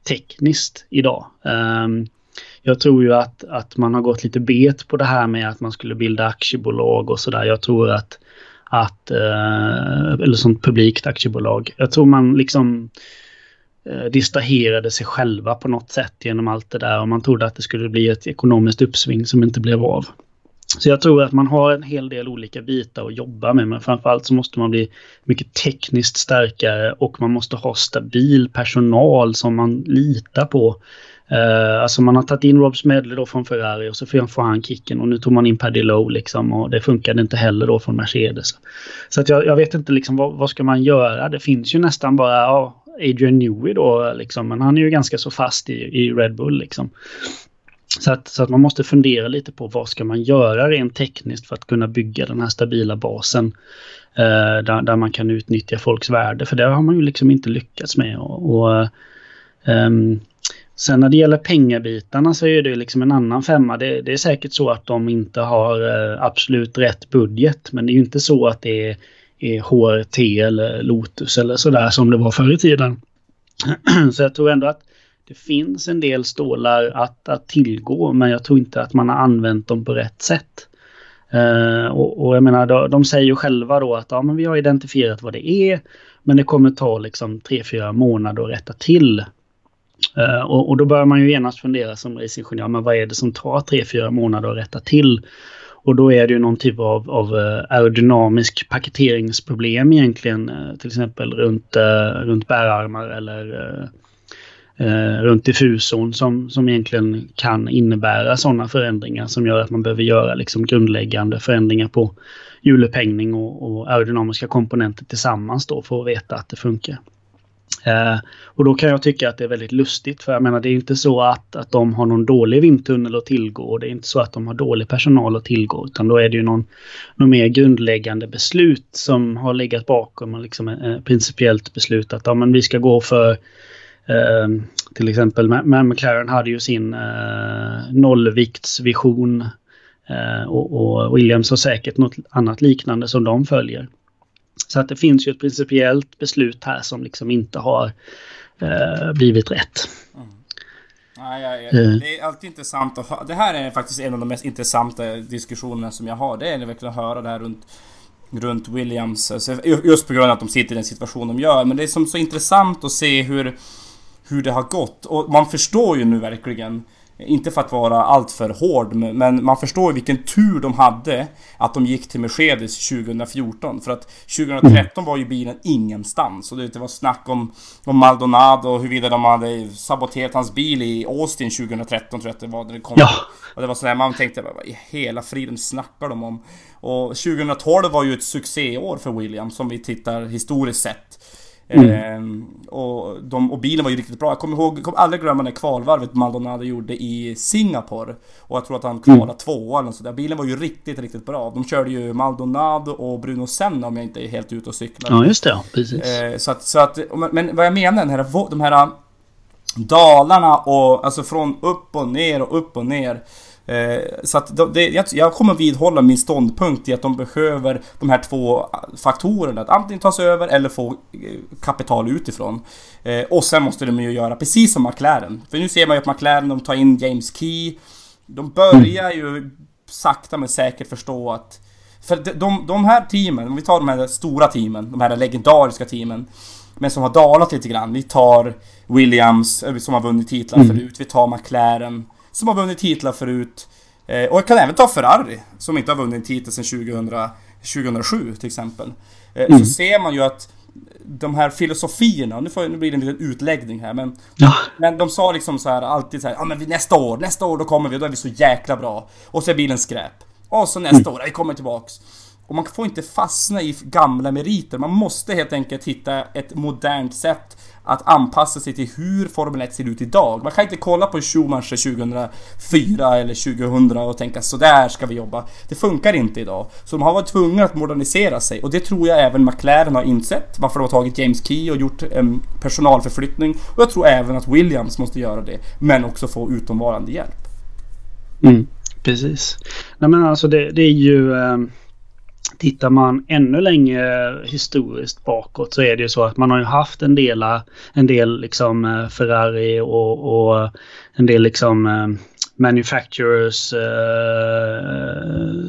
tekniskt idag. Um, jag tror ju att, att man har gått lite bet på det här med att man skulle bilda aktiebolag och sådär. Jag tror att, att eh, eller som publikt aktiebolag. Jag tror man liksom eh, distraherade sig själva på något sätt genom allt det där och man trodde att det skulle bli ett ekonomiskt uppsving som inte blev av. Så jag tror att man har en hel del olika bitar att jobba med, men framförallt så måste man bli mycket tekniskt starkare och man måste ha stabil personal som man litar på. Uh, alltså man har tagit in Rob Smedley då från Ferrari och så får han kicken och nu tog man in Paddy Lowe liksom och det funkade inte heller då från Mercedes. Så att jag, jag vet inte liksom vad, vad, ska man göra? Det finns ju nästan bara ja, Adrian Newey då liksom, men han är ju ganska så fast i, i Red Bull liksom. Så att, så att man måste fundera lite på vad ska man göra rent tekniskt för att kunna bygga den här stabila basen. Eh, där, där, man kan utnyttja folks värde. För det har man ju liksom inte lyckats med. Och, och um, sen när det gäller pengabitarna så är det liksom en annan femma. Det, det är säkert så att de inte har eh, absolut rätt budget. Men det är ju inte så att det är, är HRT eller Lotus eller sådär som det var förr i tiden. så jag tror ändå att det finns en del stålar att, att tillgå men jag tror inte att man har använt dem på rätt sätt. Uh, och, och, jag menar, de, de säger ju själva då att ja, men vi har identifierat vad det är men det kommer ta liksom tre fyra månader att rätta till. Uh, och, och, då börjar man ju genast fundera som racingingenjör, men vad är det som tar tre fyra månader att rätta till? Och då är det ju någon typ av, av eh, aerodynamisk paketeringsproblem egentligen, till exempel runt, runt bärarmar eller eh, runt diffusorn som, som egentligen kan innebära sådana förändringar som gör att man behöver göra liksom grundläggande förändringar på hjulupphängning och, och aerodynamiska komponenter tillsammans då för att veta att det funkar. Eh, och då kan jag tycka att det är väldigt lustigt för jag menar det är inte så att, att de har någon dålig vindtunnel att tillgå. och Det är inte så att de har dålig personal att tillgå utan då är det ju någon, någon mer grundläggande beslut som har legat bakom och liksom eh, principiellt beslut att ja, men vi ska gå för till exempel, men McLaren hade ju sin uh, nollviktsvision uh, och, och, Williams har säkert något annat liknande som de följer. Så att det finns ju ett principiellt beslut här som liksom inte har uh, blivit rätt. Mm. Ja, ja, ja. Det är alltid intressant att höra. Det här är faktiskt en av de mest intressanta diskussionerna som jag har. Det är verkligen att höra det här runt runt Williams. Alltså, just på grund av att de sitter i den situation de gör. Men det är som så intressant att se hur hur det har gått. Och man förstår ju nu verkligen inte för att vara alltför hård, men man förstår ju vilken tur de hade att de gick till Mercedes 2014. För att 2013 var ju bilen ingenstans. Och det var snack om, om Maldonado och huruvida de hade saboterat hans bil i Austin 2013 tror jag att det var. När det kom. Ja. Och det var sådär man tänkte, vad i hela friden snackar de om? Och 2012 var ju ett succéår för Williams, som vi tittar historiskt sett. Mm. Ehm, och, de, och, bilen var ju riktigt bra. Jag kommer ihåg, jag kommer aldrig glömma det kvalvarvet Maldonado gjorde i Singapore. Och jag tror att han kvalade mm. tvåa eller sådär. Bilen var ju riktigt, riktigt bra. De körde ju Maldonado och Bruno Senna om jag inte är helt ute och cyklar. Ja, just det. Precis. Ehm, så att, så att, men vad jag menar, den här, de här dalarna och alltså från upp och ner och upp och ner. Eh, så att det, jag kommer vidhålla min ståndpunkt i att de behöver de här två faktorerna. Att antingen ta sig över eller få eh, kapital utifrån. Eh, och sen måste de ju göra precis som McLaren. För nu ser man ju att McLaren de tar in James Key. De börjar ju sakta men säkert förstå att... För de, de här teamen, om vi tar de här stora teamen, de här legendariska teamen. Men som har dalat lite grann. Vi tar Williams, som har vunnit titlar mm. förut. Vi tar McLaren som har vunnit titlar förut. Eh, och jag kan även ta Ferrari, som inte har vunnit en titel sedan 2000, 2007 till exempel. Eh, mm. Så ser man ju att de här filosofierna, nu, får, nu blir det en liten utläggning här men... Ja. Men de sa liksom så här alltid så här, ja men nästa år, nästa år då kommer vi, då är vi så jäkla bra. Och så är bilen skräp. Och så nästa mm. år, vi kommer tillbaks. Och man får inte fastna i gamla meriter, man måste helt enkelt hitta ett modernt sätt att anpassa sig till hur Formel 1 ser ut idag. Man kan inte kolla på Schumacher 2004 eller 2000 och tänka sådär ska vi jobba. Det funkar inte idag. Så de har varit tvungna att modernisera sig och det tror jag även McLaren har insett. Varför de har tagit James Key och gjort en personalförflyttning. Och jag tror även att Williams måste göra det. Men också få utomvarande hjälp. Mm, precis. Nej men alltså det, det är ju... Um Tittar man ännu längre historiskt bakåt så är det ju så att man har ju haft en del, en del liksom eh, Ferrari och, och en del liksom eh, manufacturers eh,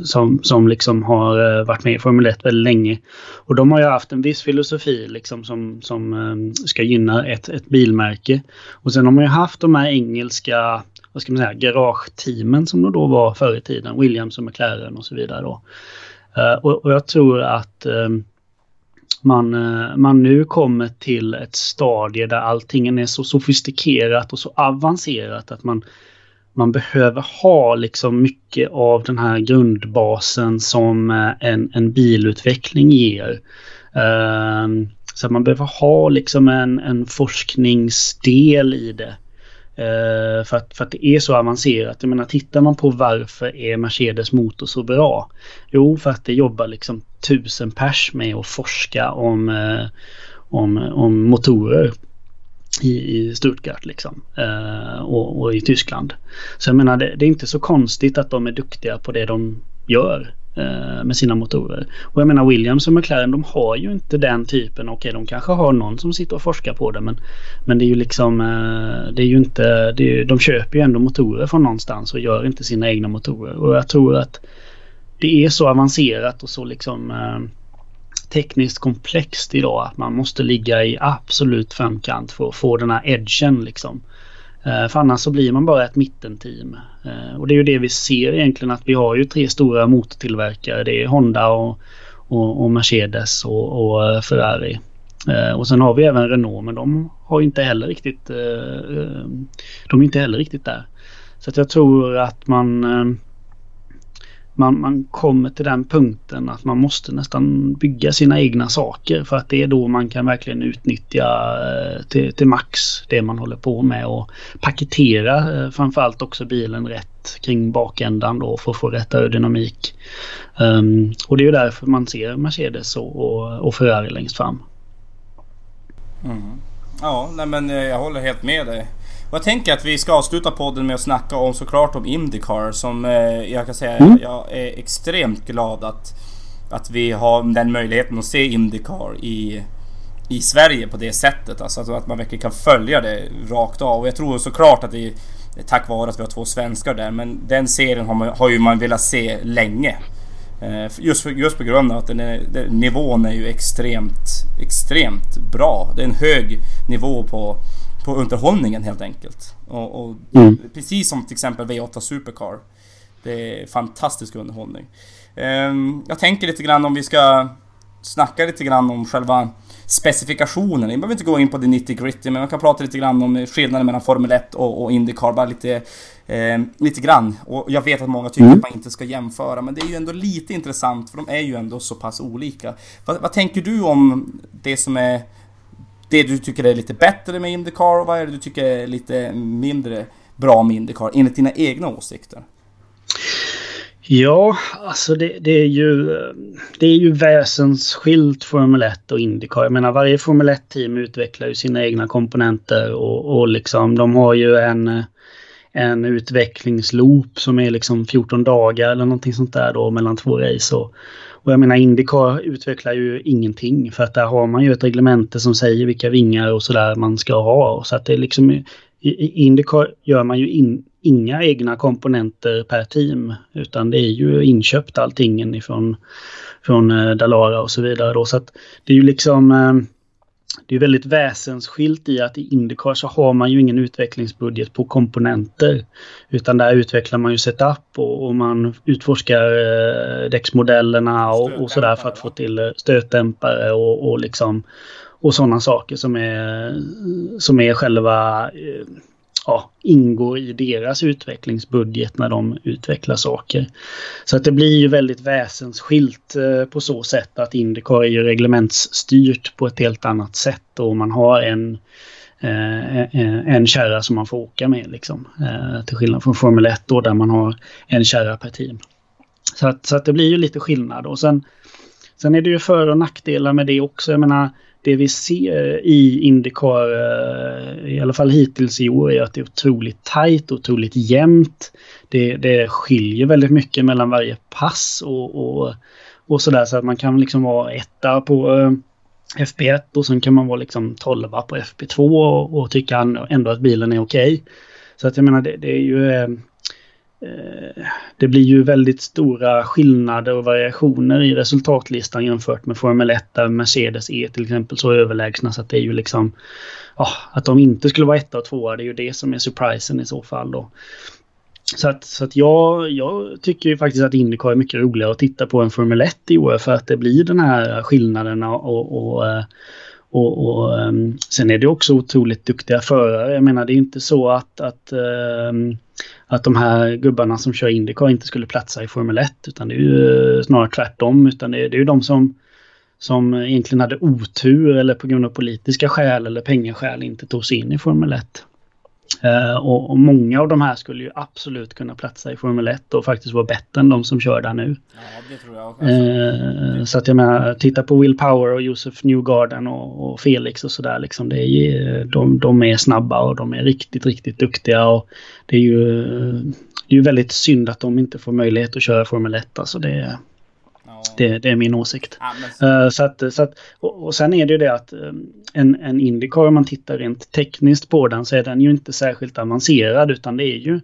som, som liksom har eh, varit med i Formel 1 väldigt länge. Och de har ju haft en viss filosofi liksom som, som eh, ska gynna ett, ett bilmärke. Och sen har man ju haft de här engelska vad ska man säga, garageteamen som det då var förr i tiden, Williams och McLaren och så vidare. Då. Eh, och, och, jag tror att ehm, man, eh, man nu kommer till ett stadie där allting är så sofistikerat och så avancerat att man, man behöver ha liksom mycket av den här grundbasen som eh, en, en bilutveckling ger. Ehm, så man behöver ha liksom en, en forskningsdel i det. Uh, för, att, för att det är så avancerat. Jag menar, tittar man på varför är Mercedes motor så bra? Jo, för att det jobbar liksom tusen pers med att forska om, uh, om, om motorer i, i Stuttgart liksom. Uh, och, och, i Tyskland. Så jag menar, det, det, är inte så konstigt att de är duktiga på det de gör. Eh, med sina motorer. Och jag menar Williams och McLaren de har ju inte den typen. Okej okay, de kanske har någon som sitter och forskar på det men, men det är ju liksom eh, det är ju inte, det är, de köper ju ändå motorer från någonstans och gör inte sina egna motorer. Och jag tror att det är så avancerat och så liksom eh, tekniskt komplext idag att man måste ligga i absolut framkant för att få den här edgen liksom. Eh, för annars så blir man bara ett mittenteam. Eh, och det är ju det vi ser egentligen att vi har ju tre stora motortillverkare. Det är Honda och, och, och Mercedes och, och, eh, Ferrari. Och sen har vi även Renault men de har inte heller riktigt De är inte heller riktigt där. Så att jag tror att man man, man kommer till den punkten att man måste nästan bygga sina egna saker för att det är då man kan verkligen utnyttja till, till max det man håller på med och paketera eh, framförallt också bilen rätt kring bakändan då för att få rätt aerodynamik. Um, och det är ju därför man ser Mercedes och, och, och Ferrari längst fram. Mm. Ja, nej men eh, jag håller helt med dig. Och jag tänker att vi ska avsluta podden med att snacka om såklart om Indycar som eh, jag kan säga mm. jag är extremt glad att, att vi har den möjligheten att se Indycar i, i Sverige på det sättet. Alltså att man verkligen kan följa det rakt av. Och jag tror såklart att det är tack vare att vi har två svenskar där. Men den serien har, man, har ju man velat se länge. Eh, just, för, just på grund av att den är, den, nivån är ju extremt, extremt bra. Det är en hög nivå på på underhållningen helt enkelt. Och, och mm. Precis som till exempel V8 Supercar. Det är fantastisk underhållning. Um, jag tänker lite grann om vi ska snacka lite grann om själva specifikationen. Vi behöver inte gå in på det 90 gritty men man kan prata lite grann om skillnaden mellan Formel 1 och, och Indycar. Bara lite, eh, lite grann. Och jag vet att många tycker mm. att man inte ska jämföra men det är ju ändå lite intressant för de är ju ändå så pass olika. Vad, vad tänker du om det som är det du tycker är lite bättre med Indycar och vad är det du tycker är lite mindre bra med Indycar enligt dina egna åsikter? Ja, alltså det, det, är ju det är ju väsensskilt Formel 1 och Indycar. Jag menar varje Formel 1-team utvecklar ju sina egna komponenter och, och liksom de har ju en, en utvecklingsloop som är liksom 14 dagar eller någonting sånt där då mellan två race. Och, och jag menar Indycar utvecklar ju ingenting för att där har man ju ett reglemente som säger vilka vingar och sådär man ska ha. Så att det är liksom i Indycar gör man ju in, inga egna komponenter per team utan det är ju inköpt allting ifrån från eh, Dalara och så vidare. Då. Så att det är ju liksom eh, det är väldigt väsensskilt i att i Indycar så har man ju ingen utvecklingsbudget på komponenter. Utan där utvecklar man ju setup och, och man utforskar eh, däcksmodellerna och, och sådär för att få till eh, stötdämpare och, och liksom och sådana saker som är, som är själva eh, ja, ingår i deras utvecklingsbudget när de utvecklar saker. Så att det blir ju väldigt väsensskilt eh, på så sätt att Indycar är ju reglementsstyrt på ett helt annat sätt och man har en eh, eh, en kärra som man får åka med liksom. Till skillnad från Formel 1 då där man har en kärra per team. Så att, så att det blir ju lite skillnad och sen Sen är det ju för och nackdelar med det också. Jag menar, det vi ser i Indycar, eh, i alla fall hittills i år, är att det är otroligt tajt, otroligt jämnt. Det, det skiljer väldigt mycket mellan varje pass och, och, och sådär så att man kan liksom vara etta på eh, FP1 och sen kan man vara liksom 12 på FP2 och, och tycka ändå att bilen är okej. Okay. Så att jag menar det, det är ju... Eh, det blir ju väldigt stora skillnader och variationer i resultatlistan jämfört med Formel 1 där Mercedes är till exempel så överlägsna så att det är ju liksom ja, att de inte skulle vara etta och tvåa det är ju det som är surprisen i så fall då. Så att, så att jag, jag tycker ju faktiskt att Indycar är mycket roligare att titta på än Formel 1 i år för att det blir den här skillnaden och, och, och, och um, sen är det också otroligt duktiga förare. Jag menar det är inte så att, att, um, att de här gubbarna som kör Indycar inte skulle platsa i Formel 1 utan det är ju snarare tvärtom utan det, det är ju de som som egentligen hade otur eller på grund av politiska skäl eller pengaskäl inte tog sig in i Formel 1. Uh, och, och, många av de här skulle ju absolut kunna platsa i Formel 1 och faktiskt vara bättre än de som kör där nu. Ja. Uh, så att jag menar, titta på Will Power och Josef Newgarden och, och Felix och sådär liksom. Det är, de, de är snabba och de är riktigt, riktigt duktiga och det är ju, det är ju väldigt synd att de inte får möjlighet att köra Formel 1. Alltså det, det, det, är min åsikt. Ja, så... Uh, så att, så att, och, och, sen är det ju det att um, en, en Indycar, om man tittar rent tekniskt på den, så är den ju inte särskilt avancerad, utan det är ju,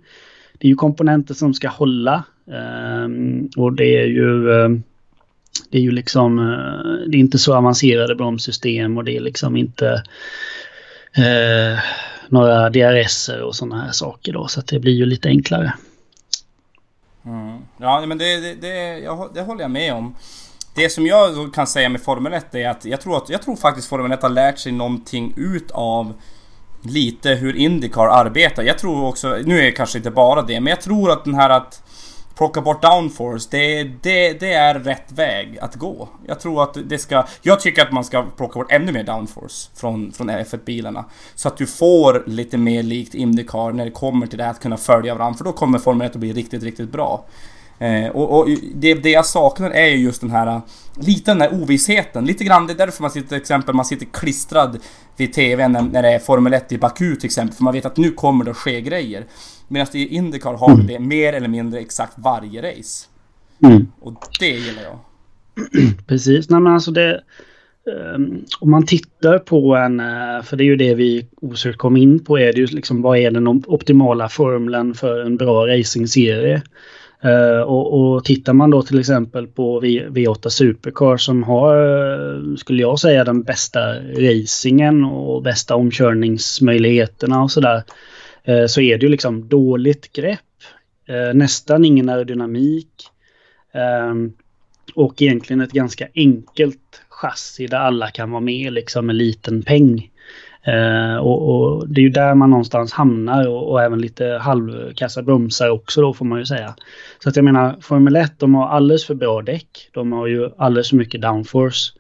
det är ju komponenter som ska hålla. Um, och det är ju... Um, det är ju liksom, det är inte så avancerade bromssystem och det är liksom inte uh, några DRS och sådana här saker då, så att det blir ju lite enklare. Mm. Ja, men det, det, det, jag, det håller jag med om. Det som jag kan säga med Formel 1 är att jag tror, att, jag tror faktiskt Formel 1 har lärt sig någonting utav lite hur Indycar arbetar. Jag tror också, nu är det kanske inte bara det, men jag tror att den här att plocka bort downforce, det, det, det är rätt väg att gå. Jag tror att det ska... Jag tycker att man ska plocka bort ännu mer downforce från, från F1-bilarna. Så att du får lite mer likt Indycar när det kommer till det här att kunna följa varandra. För då kommer Formel 1 att bli riktigt, riktigt bra. Eh, och, och det, det, jag saknar är ju just den här, eh, lite den här ovissheten. Lite grann, det är därför man sitter till exempel, man sitter klistrad vid TVn när, när det är Formel 1 i Baku till exempel. För man vet att nu kommer det att ske grejer. Medan i Indycar har mm. det mer eller mindre exakt varje race. Mm. Och det gillar jag. Precis, nej men alltså det... Um, om man tittar på en, uh, för det är ju det vi osökt kom in på, är det ju liksom vad är den optimala formeln för en bra racingserie? Uh, och, och tittar man då till exempel på v, V8 Supercar som har, uh, skulle jag säga, den bästa racingen och bästa omkörningsmöjligheterna och sådär. Eh, så är det ju liksom dåligt grepp, eh, nästan ingen aerodynamik ehm, och egentligen ett ganska enkelt chassi där alla kan vara med liksom med liten peng. Eh, och, och, det är ju där man någonstans hamnar och, och även lite halvkassa bromsar också då får man ju säga. Så att jag menar Formel 1 de har alldeles för bra däck. De har ju alldeles för mycket downforce.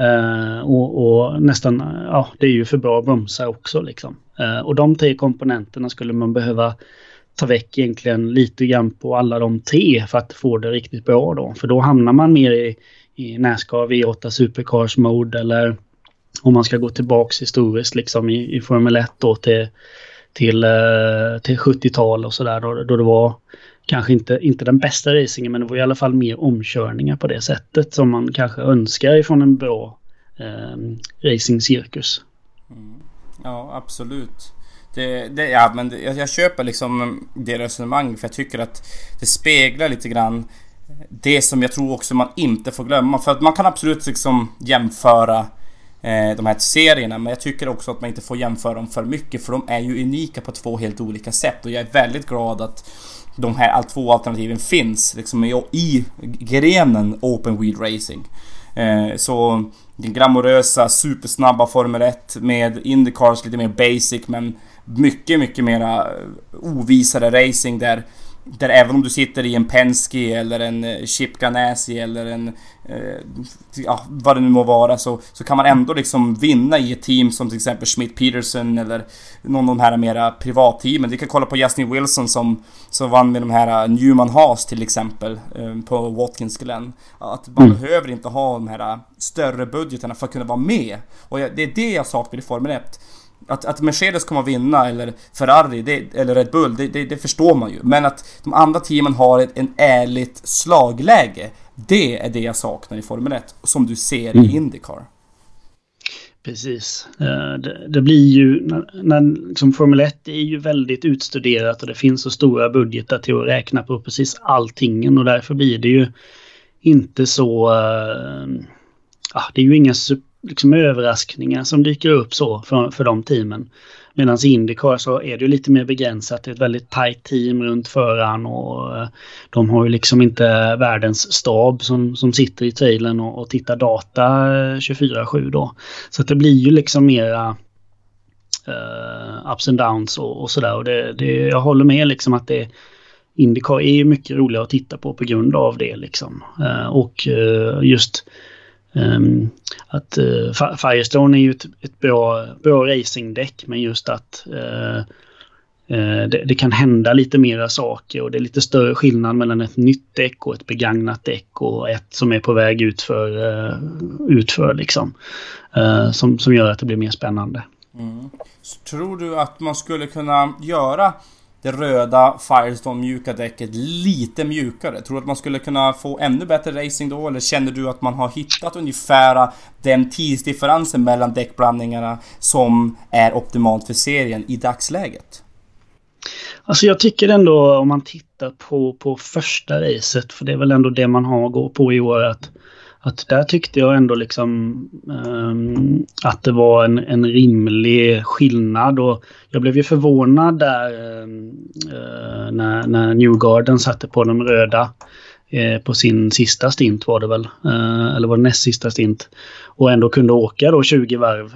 Uh, och, och, nästan, ja det är ju för bra bromsar också liksom. Uh, och de tre komponenterna skulle man behöva ta väck egentligen lite grann på alla de tre för att få det riktigt bra då. För då hamnar man mer i, i Nascar V8 Supercars mode eller om man ska gå tillbaks historiskt liksom i, i Formel 1 då till, till, uh, till 70-tal och sådär då, då det var kanske inte, inte den bästa racingen men det var i alla fall mer omkörningar på det sättet som man kanske önskar ifrån en bra eh, racingcirkus. Mm. Ja, absolut. Det, det, ja, men det, jag, jag, köper liksom det resonemanget för jag tycker att det speglar lite grann det som jag tror också man inte får glömma. För att man kan absolut liksom jämföra eh, de här serierna men jag tycker också att man inte får jämföra dem för mycket för de är ju unika på två helt olika sätt och jag är väldigt glad att de här två alternativen finns liksom i, i grenen Open Wheel Racing. Eh, så den glamorösa, supersnabba Formel 1 med Indycars lite mer basic men mycket, mycket mera eh, ovisare racing där där även om du sitter i en Penske eller en eh, Chip Ganassi eller en... Eh, ja, vad det nu må vara så, så kan man ändå liksom vinna i ett team som till exempel Schmidt Peterson eller någon av de här mera privatteamen. Vi kan kolla på Justin Wilson som, som vann med de här eh, Newman Haas till exempel eh, på Watkins Glen. Att man mm. behöver inte ha de här större budgeterna för att kunna vara med. Och det är det jag saknar i Formel 1. Att, att Mercedes kommer att vinna, eller Ferrari, det, eller Red Bull, det, det, det, förstår man ju. Men att de andra teamen har ett en ärligt slagläge. Det är det jag saknar i Formel 1, som du ser mm. i Indycar. Precis. Eh, det, det blir ju, när, när liksom Formel 1 är ju väldigt utstuderat och det finns så stora budgetar till att räkna på precis allting och därför blir det ju inte så... Ja, det är ju inga liksom, överraskningar som dyker upp så för, för de teamen. Medan i Indycar så är det lite mer begränsat. Det är ett väldigt tajt team runt föraren och eh, de har ju liksom inte världens stab som, som sitter i trailern och, och tittar data eh, 24-7 då. Så det blir ju liksom mera uh, ups and downs och, och sådär. Och det, det, jag håller med liksom att det Indycar är mycket roligare att titta på på grund av det liksom. Uh, och uh, just Um, att uh, Firestone är ju ett, ett bra, bra racingdäck men just att uh, uh, det, det, kan hända lite mera saker och det är lite större skillnad mellan ett nytt däck och ett begagnat däck och ett som är på väg utför, utför liksom. som, som gör att det blir mer spännande. Mm. tror du att man skulle kunna göra det röda Firestone mjuka däcket lite mjukare? Tror du att man skulle kunna få ännu bättre racing då? Eller känner du att man har hittat ungefär den tidsdifferensen mellan däckblandningarna som är optimalt för serien i dagsläget? Alltså jag tycker ändå om man tittar på, på första racet, för det är väl ändå det man har att gå på i år, att att där tyckte jag ändå liksom um, att det var en, en rimlig skillnad och jag blev ju förvånad där uh, när, när Newgarden satte på de röda uh, på sin sista stint var det väl, uh, eller var det näst sista stint och ändå kunde åka då 20 varv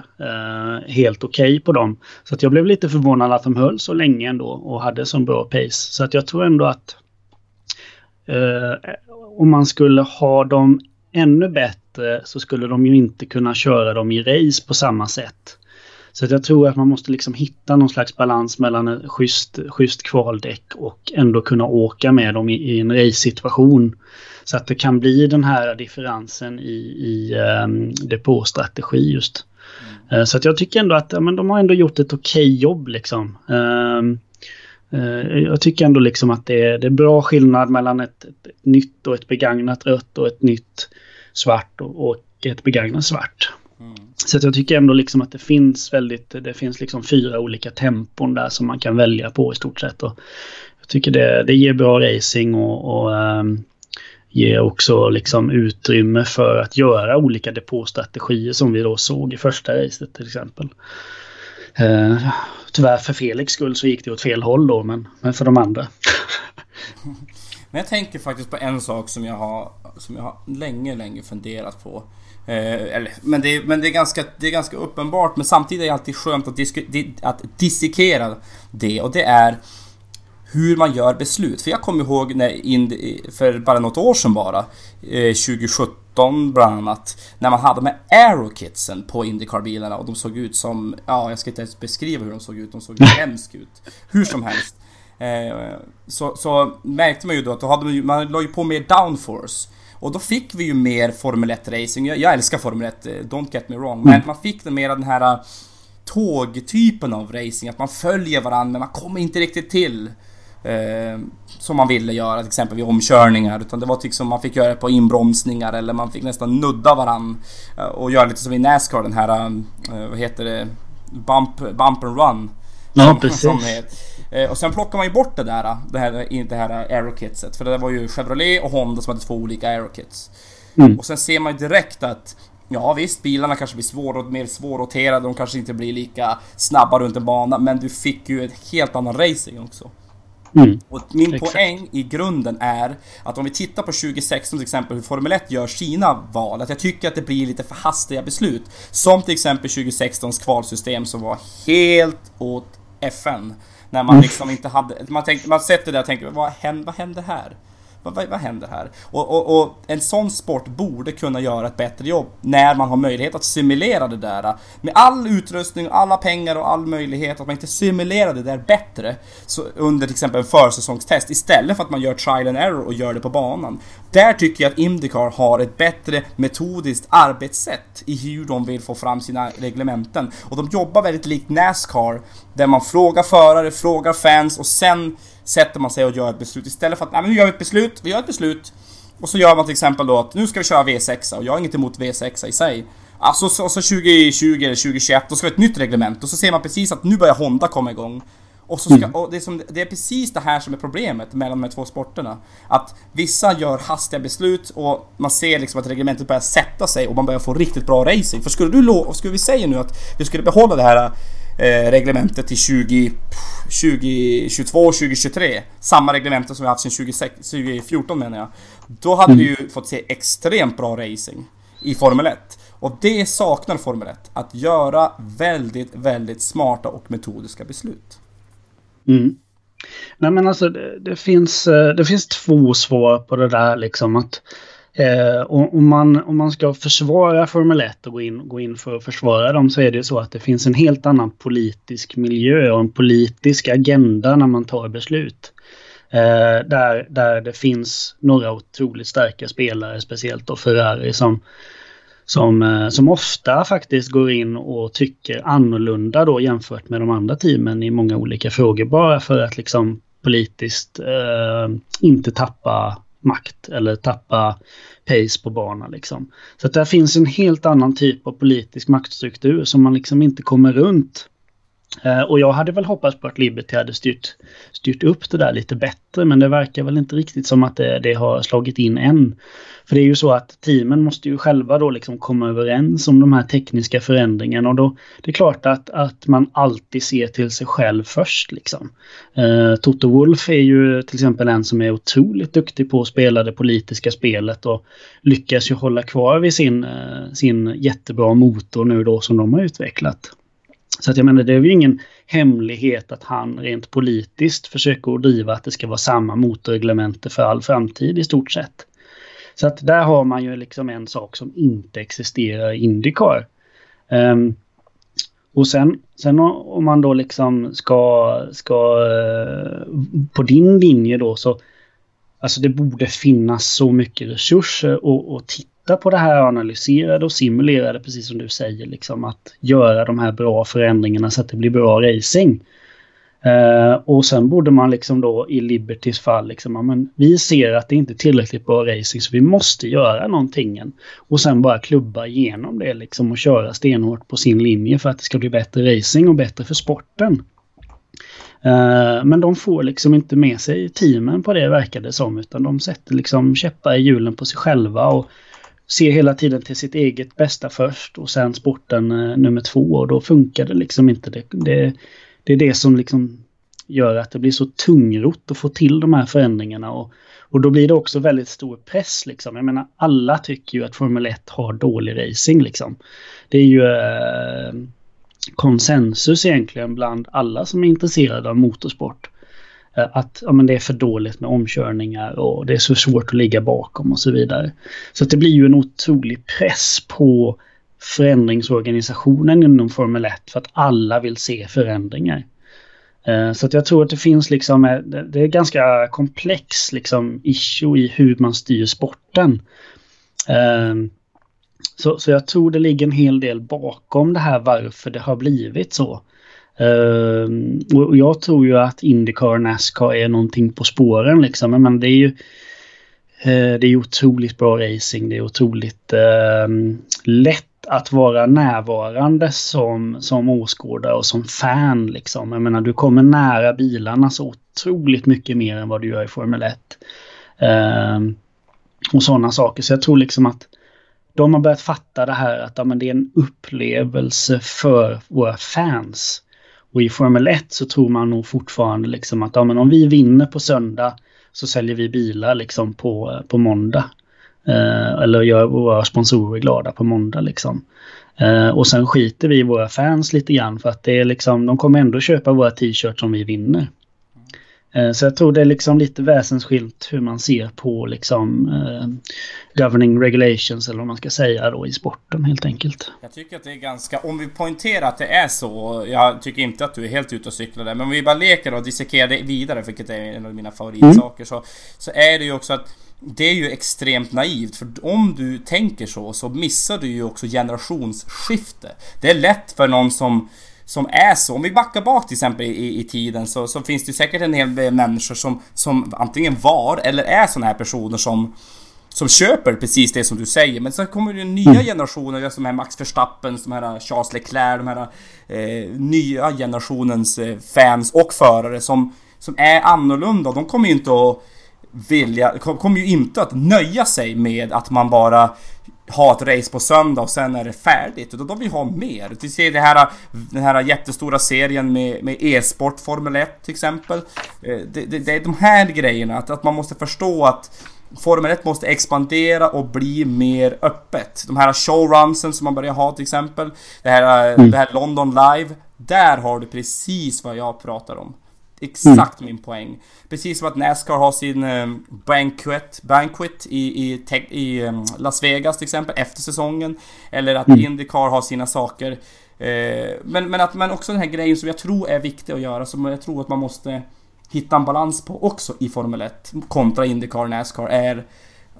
helt okej okay på dem. Så att jag blev lite förvånad att de höll så länge ändå och hade så bra pace. Så att jag tror ändå att om man skulle ha dem ännu bättre så skulle de ju inte kunna köra dem i race på samma sätt. Så jag tror att man måste liksom hitta någon slags balans mellan en schysst, schysst kvaldäck och ändå kunna åka med dem i, i en race-situation. Så att det kan bli den här differensen i, i um, depåstrategi just. Mm. Uh, så att jag tycker ändå att ja, men de har ändå gjort ett okej okay jobb liksom. Uh, jag tycker ändå liksom att det är, det är bra skillnad mellan ett, ett, ett nytt och ett begagnat rött och ett nytt svart och, och ett begagnat svart. Mm. Så att jag tycker ändå liksom att det finns väldigt, det finns liksom fyra olika tempon där som man kan välja på i stort sett. Och jag tycker det, det ger bra racing och, och um, ger också liksom utrymme för att göra olika depåstrategier som vi då såg i första racet till exempel. Uh, tyvärr för Felix skull så gick det åt fel håll då men, men för de andra. Men jag tänker faktiskt på en sak som jag har, som jag har länge, länge funderat på. Eh, eller, men det, men det, är ganska, det är ganska uppenbart, men samtidigt är det alltid skönt att, disk, att dissekera det. Och det är hur man gör beslut. För jag kommer ihåg när in, för bara något år sedan bara, eh, 2017 bland annat, när man hade de här aerokitsen på Indycar-bilarna och de såg ut som, ja jag ska inte ens beskriva hur de såg ut, de såg hemskt ut. Hur som helst. Eh, så, så märkte man ju då att då hade man, ju, man la ju på mer downforce. Och då fick vi ju mer Formel 1 racing. Jag, jag älskar Formel 1, eh, don't get me wrong. Men mm. man fick den mer den här eh, tågtypen av racing. Att man följer varandra men man kommer inte riktigt till. Eh, som man ville göra till exempel vid omkörningar. Utan det var liksom man fick göra det på inbromsningar eller man fick nästan nudda varandra. och göra lite som i Nascar den här, eh, vad heter det? Bump, bump and run. Ja, precis. Som Eh, och sen plockar man ju bort det där, det här, det här aerokitset. För det var ju Chevrolet och Honda som hade två olika aerokits. Mm. Och sen ser man ju direkt att Ja visst, bilarna kanske blir svår, mer svårroterade, de kanske inte blir lika snabba runt en bana, men du fick ju ett helt annan racing också. Mm. Och min Exakt. poäng i grunden är att om vi tittar på 2016 till exempel hur Formel 1 gör sina val, att jag tycker att det blir lite för hastiga beslut. Som till exempel 2016s kvalsystem som var helt åt FN. När man liksom inte hade... Man, tänkte, man sätter det och tänker vad händer, vad händer här? Vad, vad, vad händer här? Och, och, och, en sån sport borde kunna göra ett bättre jobb när man har möjlighet att simulera det där. Med all utrustning, alla pengar och all möjlighet att man inte simulerar det där bättre. Så under till exempel en försäsongstest istället för att man gör trial and error och gör det på banan. Där tycker jag att Indycar har ett bättre metodiskt arbetssätt i hur de vill få fram sina reglementen. Och de jobbar väldigt likt Nascar där man frågar förare, frågar fans och sen sätter man sig och gör ett beslut istället för att nej, men nu gör vi ett beslut, vi gör ett beslut och så gör man till exempel då att nu ska vi köra V6 och jag har inget emot V6 i sig. Alltså så, så 2020 eller 2021, då ska vi ha ett nytt reglement och så ser man precis att nu börjar Honda komma igång. Och, så ska, mm. och det, är som, det är precis det här som är problemet mellan de här två sporterna. Att vissa gör hastiga beslut och man ser liksom att reglementet börjar sätta sig och man börjar få riktigt bra racing. För skulle du lo, skulle vi säga nu att vi skulle behålla det här eh, reglementet till 20, 2022, 2023. Samma reglemente som vi haft sedan 2014 menar jag. Då hade mm. vi ju fått se extremt bra racing i Formel 1. Och det saknar Formel 1. Att göra väldigt, väldigt smarta och metodiska beslut. Mm. Nej men alltså det, det, finns, eh, det finns två svar på det där liksom att eh, om, man, om man ska försvara Formel 1 och gå in, gå in för att försvara dem så är det så att det finns en helt annan politisk miljö och en politisk agenda när man tar beslut. Eh, där, där det finns några otroligt starka spelare, speciellt då Ferrari som som, eh, som ofta faktiskt går in och tycker annorlunda då jämfört med de andra teamen i många olika frågor bara för att liksom politiskt eh, inte tappa makt eller tappa pace på banan liksom. Så att där finns en helt annan typ av politisk maktstruktur som man liksom inte kommer runt. Eh, och jag hade väl hoppats på att Liberty hade styrt, styrt upp det där lite bättre men det verkar väl inte riktigt som att det, det har slagit in än. För det är ju så att teamen måste ju själva då liksom komma överens om de här tekniska förändringarna och då det är klart att, att man alltid ser till sig själv först liksom. Eh, Toto Wolf är ju till exempel en som är otroligt duktig på att spela det politiska spelet och lyckas ju hålla kvar vid sin, eh, sin jättebra motor nu då som de har utvecklat. Så att jag menar det är ju ingen hemlighet att han rent politiskt försöker att driva att det ska vara samma motorreglemente för all framtid i stort sett. Så att där har man ju liksom en sak som inte existerar i Indycar. Um, och sen, sen om man då liksom ska, ska eh, på din linje då så Alltså det borde finnas så mycket resurser och, och titta på det här, analysera det och simulera det precis som du säger. Liksom att göra de här bra förändringarna så att det blir bra racing. Uh, och sen borde man liksom då i Libertys fall liksom, ja, men vi ser att det inte är tillräckligt bra racing så vi måste göra någonting. Och sen bara klubba igenom det liksom och köra stenhårt på sin linje för att det ska bli bättre racing och bättre för sporten. Uh, men de får liksom inte med sig teamen på det verkar det som utan de sätter liksom käppar i hjulen på sig själva och ser hela tiden till sitt eget bästa först och sen sporten eh, nummer två och då funkar det liksom inte. Det, det, det är det som liksom gör att det blir så tungrot att få till de här förändringarna. Och, och då blir det också väldigt stor press. Liksom. Jag menar, alla tycker ju att Formel 1 har dålig racing. Liksom. Det är ju eh, konsensus egentligen bland alla som är intresserade av motorsport. Eh, att ja, men det är för dåligt med omkörningar och det är så svårt att ligga bakom och så vidare. Så det blir ju en otrolig press på förändringsorganisationen inom Formel 1 för att alla vill se förändringar. Eh, så att jag tror att det finns liksom, eh, det är ganska komplex liksom issue i hur man styr sporten. Så, så jag tror det ligger en hel del bakom det här varför det har blivit så. Ehm, och jag tror ju att Indycar och Nascar är någonting på spåren liksom. Men det är ju eh, det är otroligt bra racing. Det är otroligt ehm, lätt att vara närvarande som, som åskådare och som fan. Liksom. Jag menar, du kommer nära bilarna så otroligt mycket mer än vad du gör i Formel 1. Uh, ehm, och sådana saker. Så jag tror liksom att de har börjat fatta det här att ja, men det är en upplevelse för våra fans. Och i Formel 1 så tror man nog fortfarande liksom att ja, men om vi vinner på söndag så säljer vi bilar liksom på, på måndag. Eh, eller gör våra sponsorer glada på måndag liksom. Eh, och sen skiter vi i våra fans lite grann för att det är liksom, de kommer ändå köpa våra t-shirts om vi vinner. Eh, så jag tror det är liksom lite väsensskilt hur man ser på liksom eh, governing regulations eller vad man ska säga då i sporten helt enkelt. Jag tycker att det är ganska, om vi poängterar att det är så, jag tycker inte att du är helt ute och cyklar där, men om vi bara leker och dissekerar det vidare, vilket är en av mina favoritsaker, mm. så, så är det ju också att det är ju extremt naivt för om du tänker så så missar du ju också generationsskifte. Det är lätt för någon som som är så. Om vi backar bak till exempel i, i tiden så, så, finns det säkert en hel del människor som, som antingen var eller är sådana här personer som som köper precis det som du säger. Men sen kommer det nya mm. generationer, som här Max Verstappen, som här Charles Leclerc, de här eh, nya generationens eh, fans och förare som, som är annorlunda. De kommer ju inte att vilja, kommer ju inte att nöja sig med att man bara ha ett race på söndag och sen är det färdigt. Utan de vill ha mer. Vi ser det här, den här jättestora serien med, med e-sport, Formel 1 till exempel. Eh, det, det, det, är de här grejerna, att, att man måste förstå att Formel 1 måste expandera och bli mer öppet. De här showrunsen som man börjar ha till exempel. Det här, mm. det här London Live. Där har du precis vad jag pratar om. Exakt mm. min poäng. Precis som att Nascar har sin um, banquet, banquet i, i, i um, Las Vegas till exempel efter säsongen. Eller att mm. Indycar har sina saker. Uh, men, men, att, men också den här grejen som jag tror är viktig att göra, som jag tror att man måste hitta en balans på också i Formel 1 kontra Indycar och Nascar är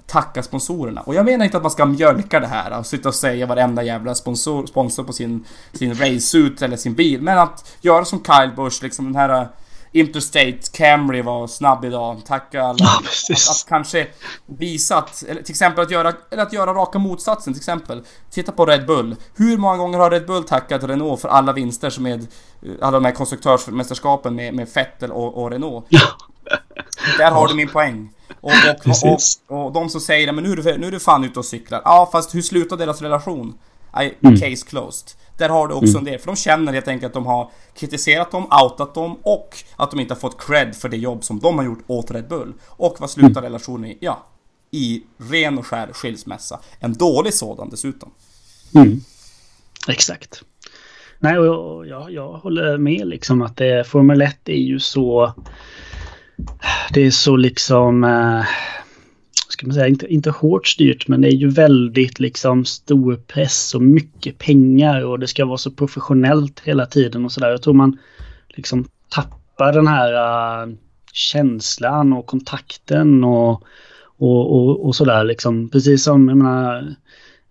tacka sponsorerna. Och jag menar inte att man ska mjölka det här och sitta och säga varenda jävla sponsor, sponsor på sin, sin racesuit eller sin bil. Men att göra som Kyle Busch, liksom den här Interstate Camry var snabb idag. Tacka alla. Ja, att, att, kanske visa att, eller till exempel att göra, eller att göra raka motsatsen till exempel. Titta på Red Bull. Hur många gånger har Red Bull tackat Renault för alla vinster som med alla de här konstruktörsmästerskapen med, med Vettel och, och Renault? Ja. Där har du min poäng. Och, och, och, och, de som säger men nu är, du, nu är du fan ute och cyklar. Ja, fast hur slutar deras relation? I, mm. Case closed. Där har du också mm. en del, för de känner helt enkelt att de har kritiserat dem, outat dem och att de inte har fått cred för det jobb som de har gjort åt Red Bull. Och vad slutar mm. relationen i? Ja, i ren och skär skilsmässa. En dålig sådan dessutom. Mm. Exakt. Nej, och jag, jag håller med liksom att det, Formel 1 är ju så... Det är så liksom... Eh, ska man säga, inte, inte hårt styrt men det är ju väldigt liksom stor press och mycket pengar och det ska vara så professionellt hela tiden och sådär. Jag tror man liksom tappar den här uh, känslan och kontakten och, och, och, och sådär liksom. Precis som, jag menar,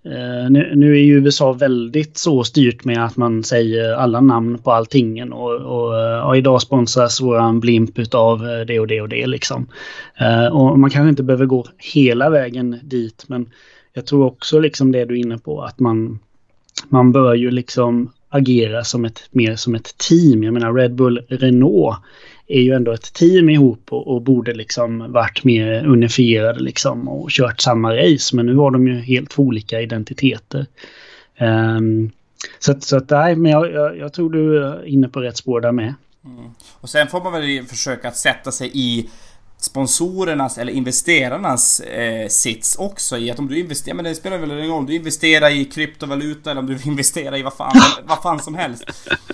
Eh, nu, nu, är ju USA väldigt så styrt med att man säger alla namn på allting och, och, eh, och idag sponsras våran blimp utav eh, det och det och det liksom. Och man kanske inte behöver gå hela vägen dit men jag tror också liksom det du är inne på att man, man bör ju liksom agera som ett, mer som ett team. Jag menar Red Bull Renault är ju ändå ett team ihop och, och borde liksom varit mer unifierade liksom och kört samma race. Men nu har de ju helt två olika identiteter. Um, så att, så att nej, men jag, jag, jag, tror du är inne på rätt spår där med. Mm. Och sen får man väl försöka att sätta sig i sponsorernas eller investerarnas eh, sits också i att om du investerar, men det spelar väl ingen roll om du investerar i kryptovaluta eller om du investerar i vad fan, vad fan som helst.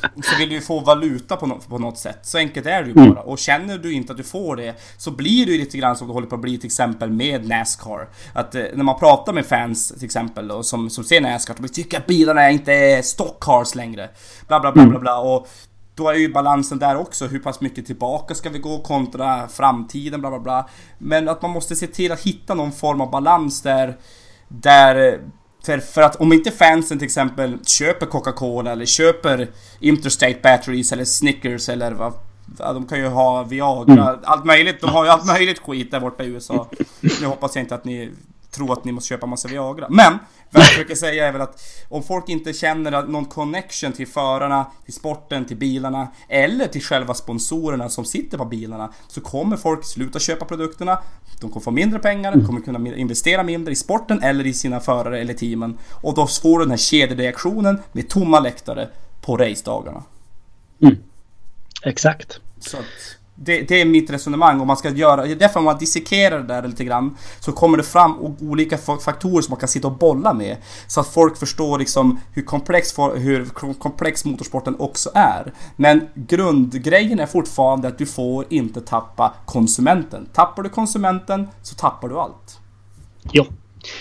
Så vill du få valuta på, no på något sätt. Så enkelt är det ju bara. Och känner du inte att du får det så blir det ju lite grann som det håller på att bli till exempel med Nascar. Att eh, när man pratar med fans till exempel då, som, som ser Nascar, de tycker att bilarna inte är stockcars längre. Bla bla bla bla bla. Och då är ju balansen där också, hur pass mycket tillbaka ska vi gå kontra framtiden, bla bla bla. Men att man måste se till att hitta någon form av balans där, där för, för att om inte fansen till exempel köper Coca-Cola eller köper Interstate Batteries eller Snickers eller vad Ja, de kan ju ha Viagra, mm. allt möjligt. De har ju allt möjligt skit där borta i USA. Nu hoppas jag inte att ni tror att ni måste köpa massa Viagra. Men vad jag försöker säga är väl att om folk inte känner någon connection till förarna, till sporten, till bilarna eller till själva sponsorerna som sitter på bilarna så kommer folk sluta köpa produkterna. De kommer få mindre pengar, de kommer kunna investera mindre i sporten eller i sina förare eller teamen. Och då får du den här kedjereaktionen med tomma läktare på racedagarna. Mm. Exakt. Så att, det, det, är mitt resonemang om man ska göra, därför om man dissekerar det där lite grann så kommer det fram olika faktorer som man kan sitta och bolla med. Så att folk förstår liksom hur komplex, hur komplex motorsporten också är. Men grundgrejen är fortfarande att du får inte tappa konsumenten. Tappar du konsumenten så tappar du allt. Ja.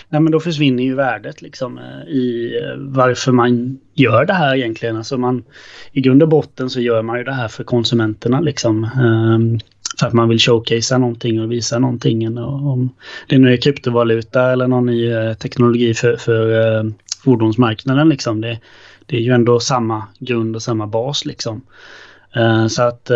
Nej, men då försvinner ju värdet liksom eh, i eh, varför man gör det här egentligen. Alltså man, I grund och botten så gör man ju det här för konsumenterna liksom. Ehm, för att man vill showcasea någonting och visa någonting. Och om det nu är kryptovaluta eller någon ny eh, teknologi för, för fordonsmarknaden liksom. Det, det är ju ändå samma grund och samma bas liksom. Så att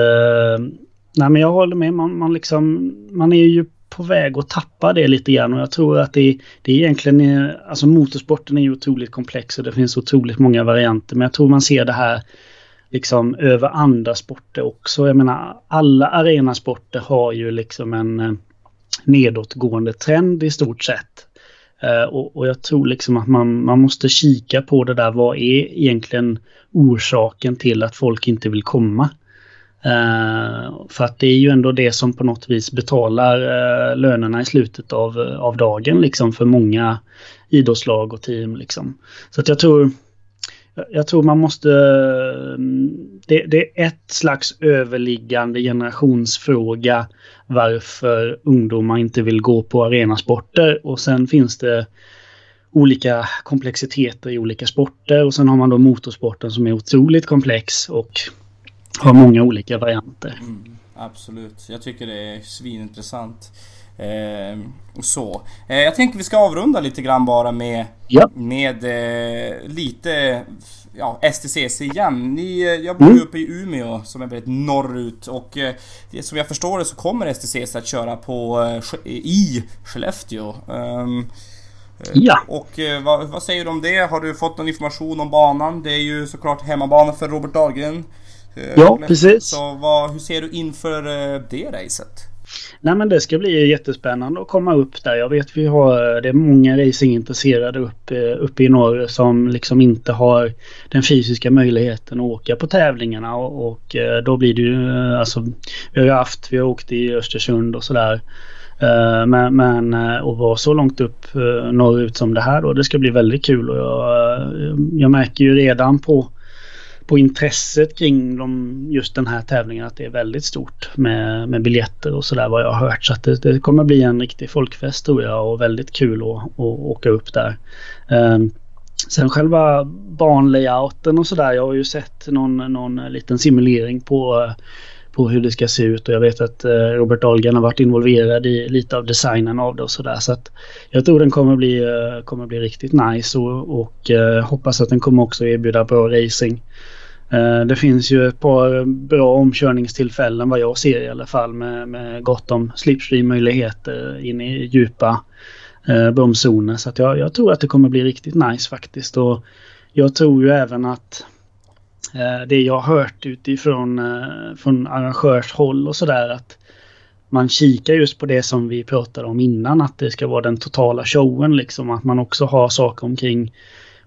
Nej men jag håller med. Man, man, liksom, man är ju på väg att tappa det lite grann och jag tror att det, det är egentligen, eh, alltså motorsporten är ju otroligt komplex och det finns otroligt många varianter men jag tror man ser det här liksom över andra sporter också. Jag menar alla arenasporter har ju liksom en eh, nedåtgående trend i stort sett. Eh, och, och, jag tror liksom att man, man måste kika på det där. Vad är egentligen orsaken till att folk inte vill komma? Uh, för att det är ju ändå det som på något vis betalar uh, lönerna i slutet av, av dagen liksom för många idrottslag och team. Liksom. Så att jag tror jag tror man måste... Det, det, är ett slags överliggande generationsfråga varför ungdomar inte vill gå på arenasporter och sen finns det olika komplexiteter i olika sporter och sen har man då motorsporten som är otroligt komplex och har många olika varianter. Mm, absolut, jag tycker det är svinintressant. Eh, så. Eh, jag tänker vi ska avrunda lite grann bara med, ja. med eh, lite ja, STCC igen. Ni, eh, jag bor ju mm. uppe i Umeå som är väldigt norrut och eh, som jag förstår det så kommer STCC att köra på eh, i Skellefteå. Um, ja. Och vad, vad, säger du om det? Har du fått någon information om banan? Det är ju såklart hemmabana för Robert Dahlgren. Ja, precis. Så vad, hur ser du inför det racet? Nej men det ska bli jättespännande att komma upp där. Jag vet vi har, det är många racingintresserade uppe, uppe i norr som liksom inte har den fysiska möjligheten att åka på tävlingarna och, och eh, då blir det ju alltså vi har ju haft, vi har åkt i Östersund och sådär. Eh, men, men att vara så långt upp eh, norrut som det här då, det ska bli väldigt kul och jag, jag märker ju redan på på intresset kring de, just den här tävlingen att det är väldigt stort med, med biljetter och sådär vad jag har hört. Så att det, det, kommer bli en riktig folkfest tror jag och väldigt kul att, att åka upp där. Um, sen själva banlayouten och sådär. Jag har ju sett någon, någon liten simulering på på hur det ska se ut och jag vet att eh, Robert Dahlgren har varit involverad i lite av designen av det och sådär. Så att jag tror den kommer bli, eh, kommer bli riktigt nice och, och eh, hoppas att den kommer också erbjuda bra racing. Eh, det finns ju ett par bra omkörningstillfällen vad jag ser i alla fall med, med gott om slipstream-möjligheter in i djupa eh, bromszoner. Så att jag, jag, tror att det kommer bli riktigt nice faktiskt. Och jag tror ju även att eh, det jag har hört utifrån eh, från arrangörshåll och sådär att man kikar just på det som vi pratade om innan att det ska vara den totala showen liksom. Att man också har saker omkring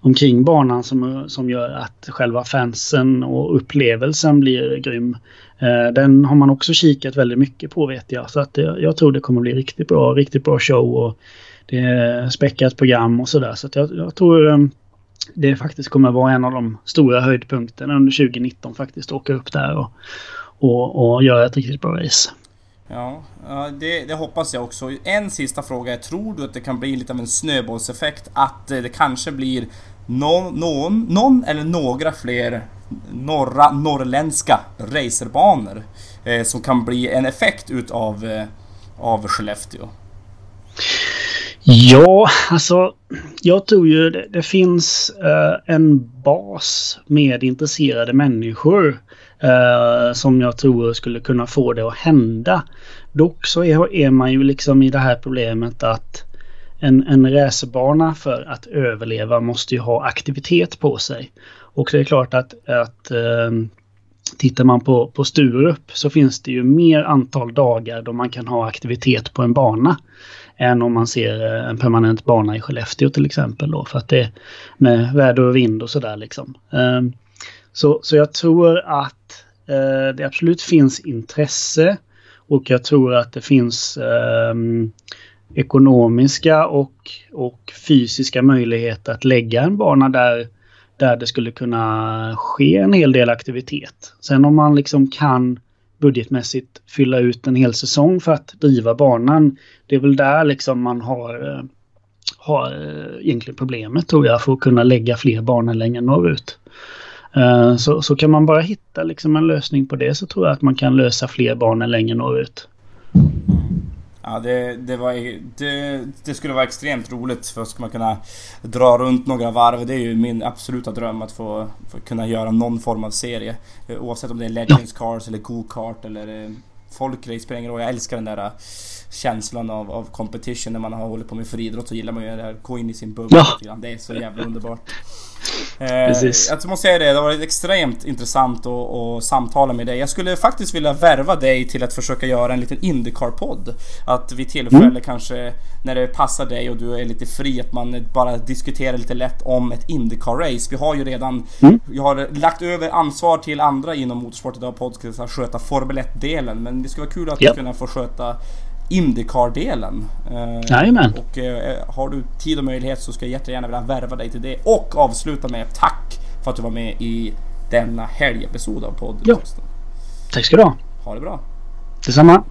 omkring banan som, som gör att själva fansen och upplevelsen blir grym. Eh, den har man också kikat väldigt mycket på vet jag. Så att jag, jag tror det kommer bli riktigt bra, riktigt bra show och det är späckat program och sådär. Så att jag, jag tror eh, det faktiskt kommer vara en av de stora höjdpunkterna under 2019 faktiskt. Åka upp där och, och, och göra ett riktigt bra race. Ja, det, det, hoppas jag också. En sista fråga. Tror du att det kan bli lite av en snöbollseffekt? Att det kanske blir någon, någon, någon eller några fler norra, norrländska racerbanor eh, som kan bli en effekt utav eh, av Skellefteå? Ja, alltså jag tror ju det, det finns eh, en bas med intresserade människor eh, som jag tror skulle kunna få det att hända. Dock så är, är man ju liksom i det här problemet att en, en racerbana för att överleva måste ju ha aktivitet på sig. Och det är klart att, att eh, tittar man på, på Sturup så finns det ju mer antal dagar då man kan ha aktivitet på en bana än om man ser eh, en permanent bana i Skellefteå till exempel då för att det med väder och vind och sådär liksom. Eh, så, så jag tror att eh, det absolut finns intresse och jag tror att det finns ehm, ekonomiska och, och fysiska möjligheter att lägga en bana där, där det skulle kunna ske en hel del aktivitet. Sen om man liksom kan budgetmässigt fylla ut en hel säsong för att driva banan. Det är väl där liksom man har, eh, har eh, egentligen problemet tror jag för att kunna lägga fler banor längre norrut. Eh, så, så kan man bara hitta liksom en lösning på det så tror jag att man kan lösa fler banor längre norrut. Ja, det, det, var, det, det, skulle vara extremt roligt för att man kunna dra runt några varv. Det är ju min absoluta dröm att få, få kunna göra någon form av serie. Eh, oavsett om det är Legends Cars eller Go-Kart eller, folkrace spelar ingen roll. Jag älskar den där känslan av, av competition när man har hållit på med friidrott så gillar man ju det där, gå in i sin bubbla ja. Det är så jävla underbart. Precis. Eh, jag måste säga det, det har varit extremt intressant att, att samtala med dig. Jag skulle faktiskt vilja värva dig till att försöka göra en liten Indycar-podd. Att vid tillfälle mm. kanske när det passar dig och du är lite fri att man bara diskuterar lite lätt om ett Indycar-race. Vi har ju redan, mm. vi har lagt över ansvar till andra inom Motorsport idag podcast att sköta Formel 1-delen. Men det skulle vara kul att yep. kunna få sköta Indycar-delen. Eh, Jajamän. Och eh, har du tid och möjlighet så ska jag jättegärna vilja värva dig till det. Och avsluta med tack för att du var med i denna helgepisod av podcasten. Ja. Tack ska du ha. Ha det bra. Detsamma.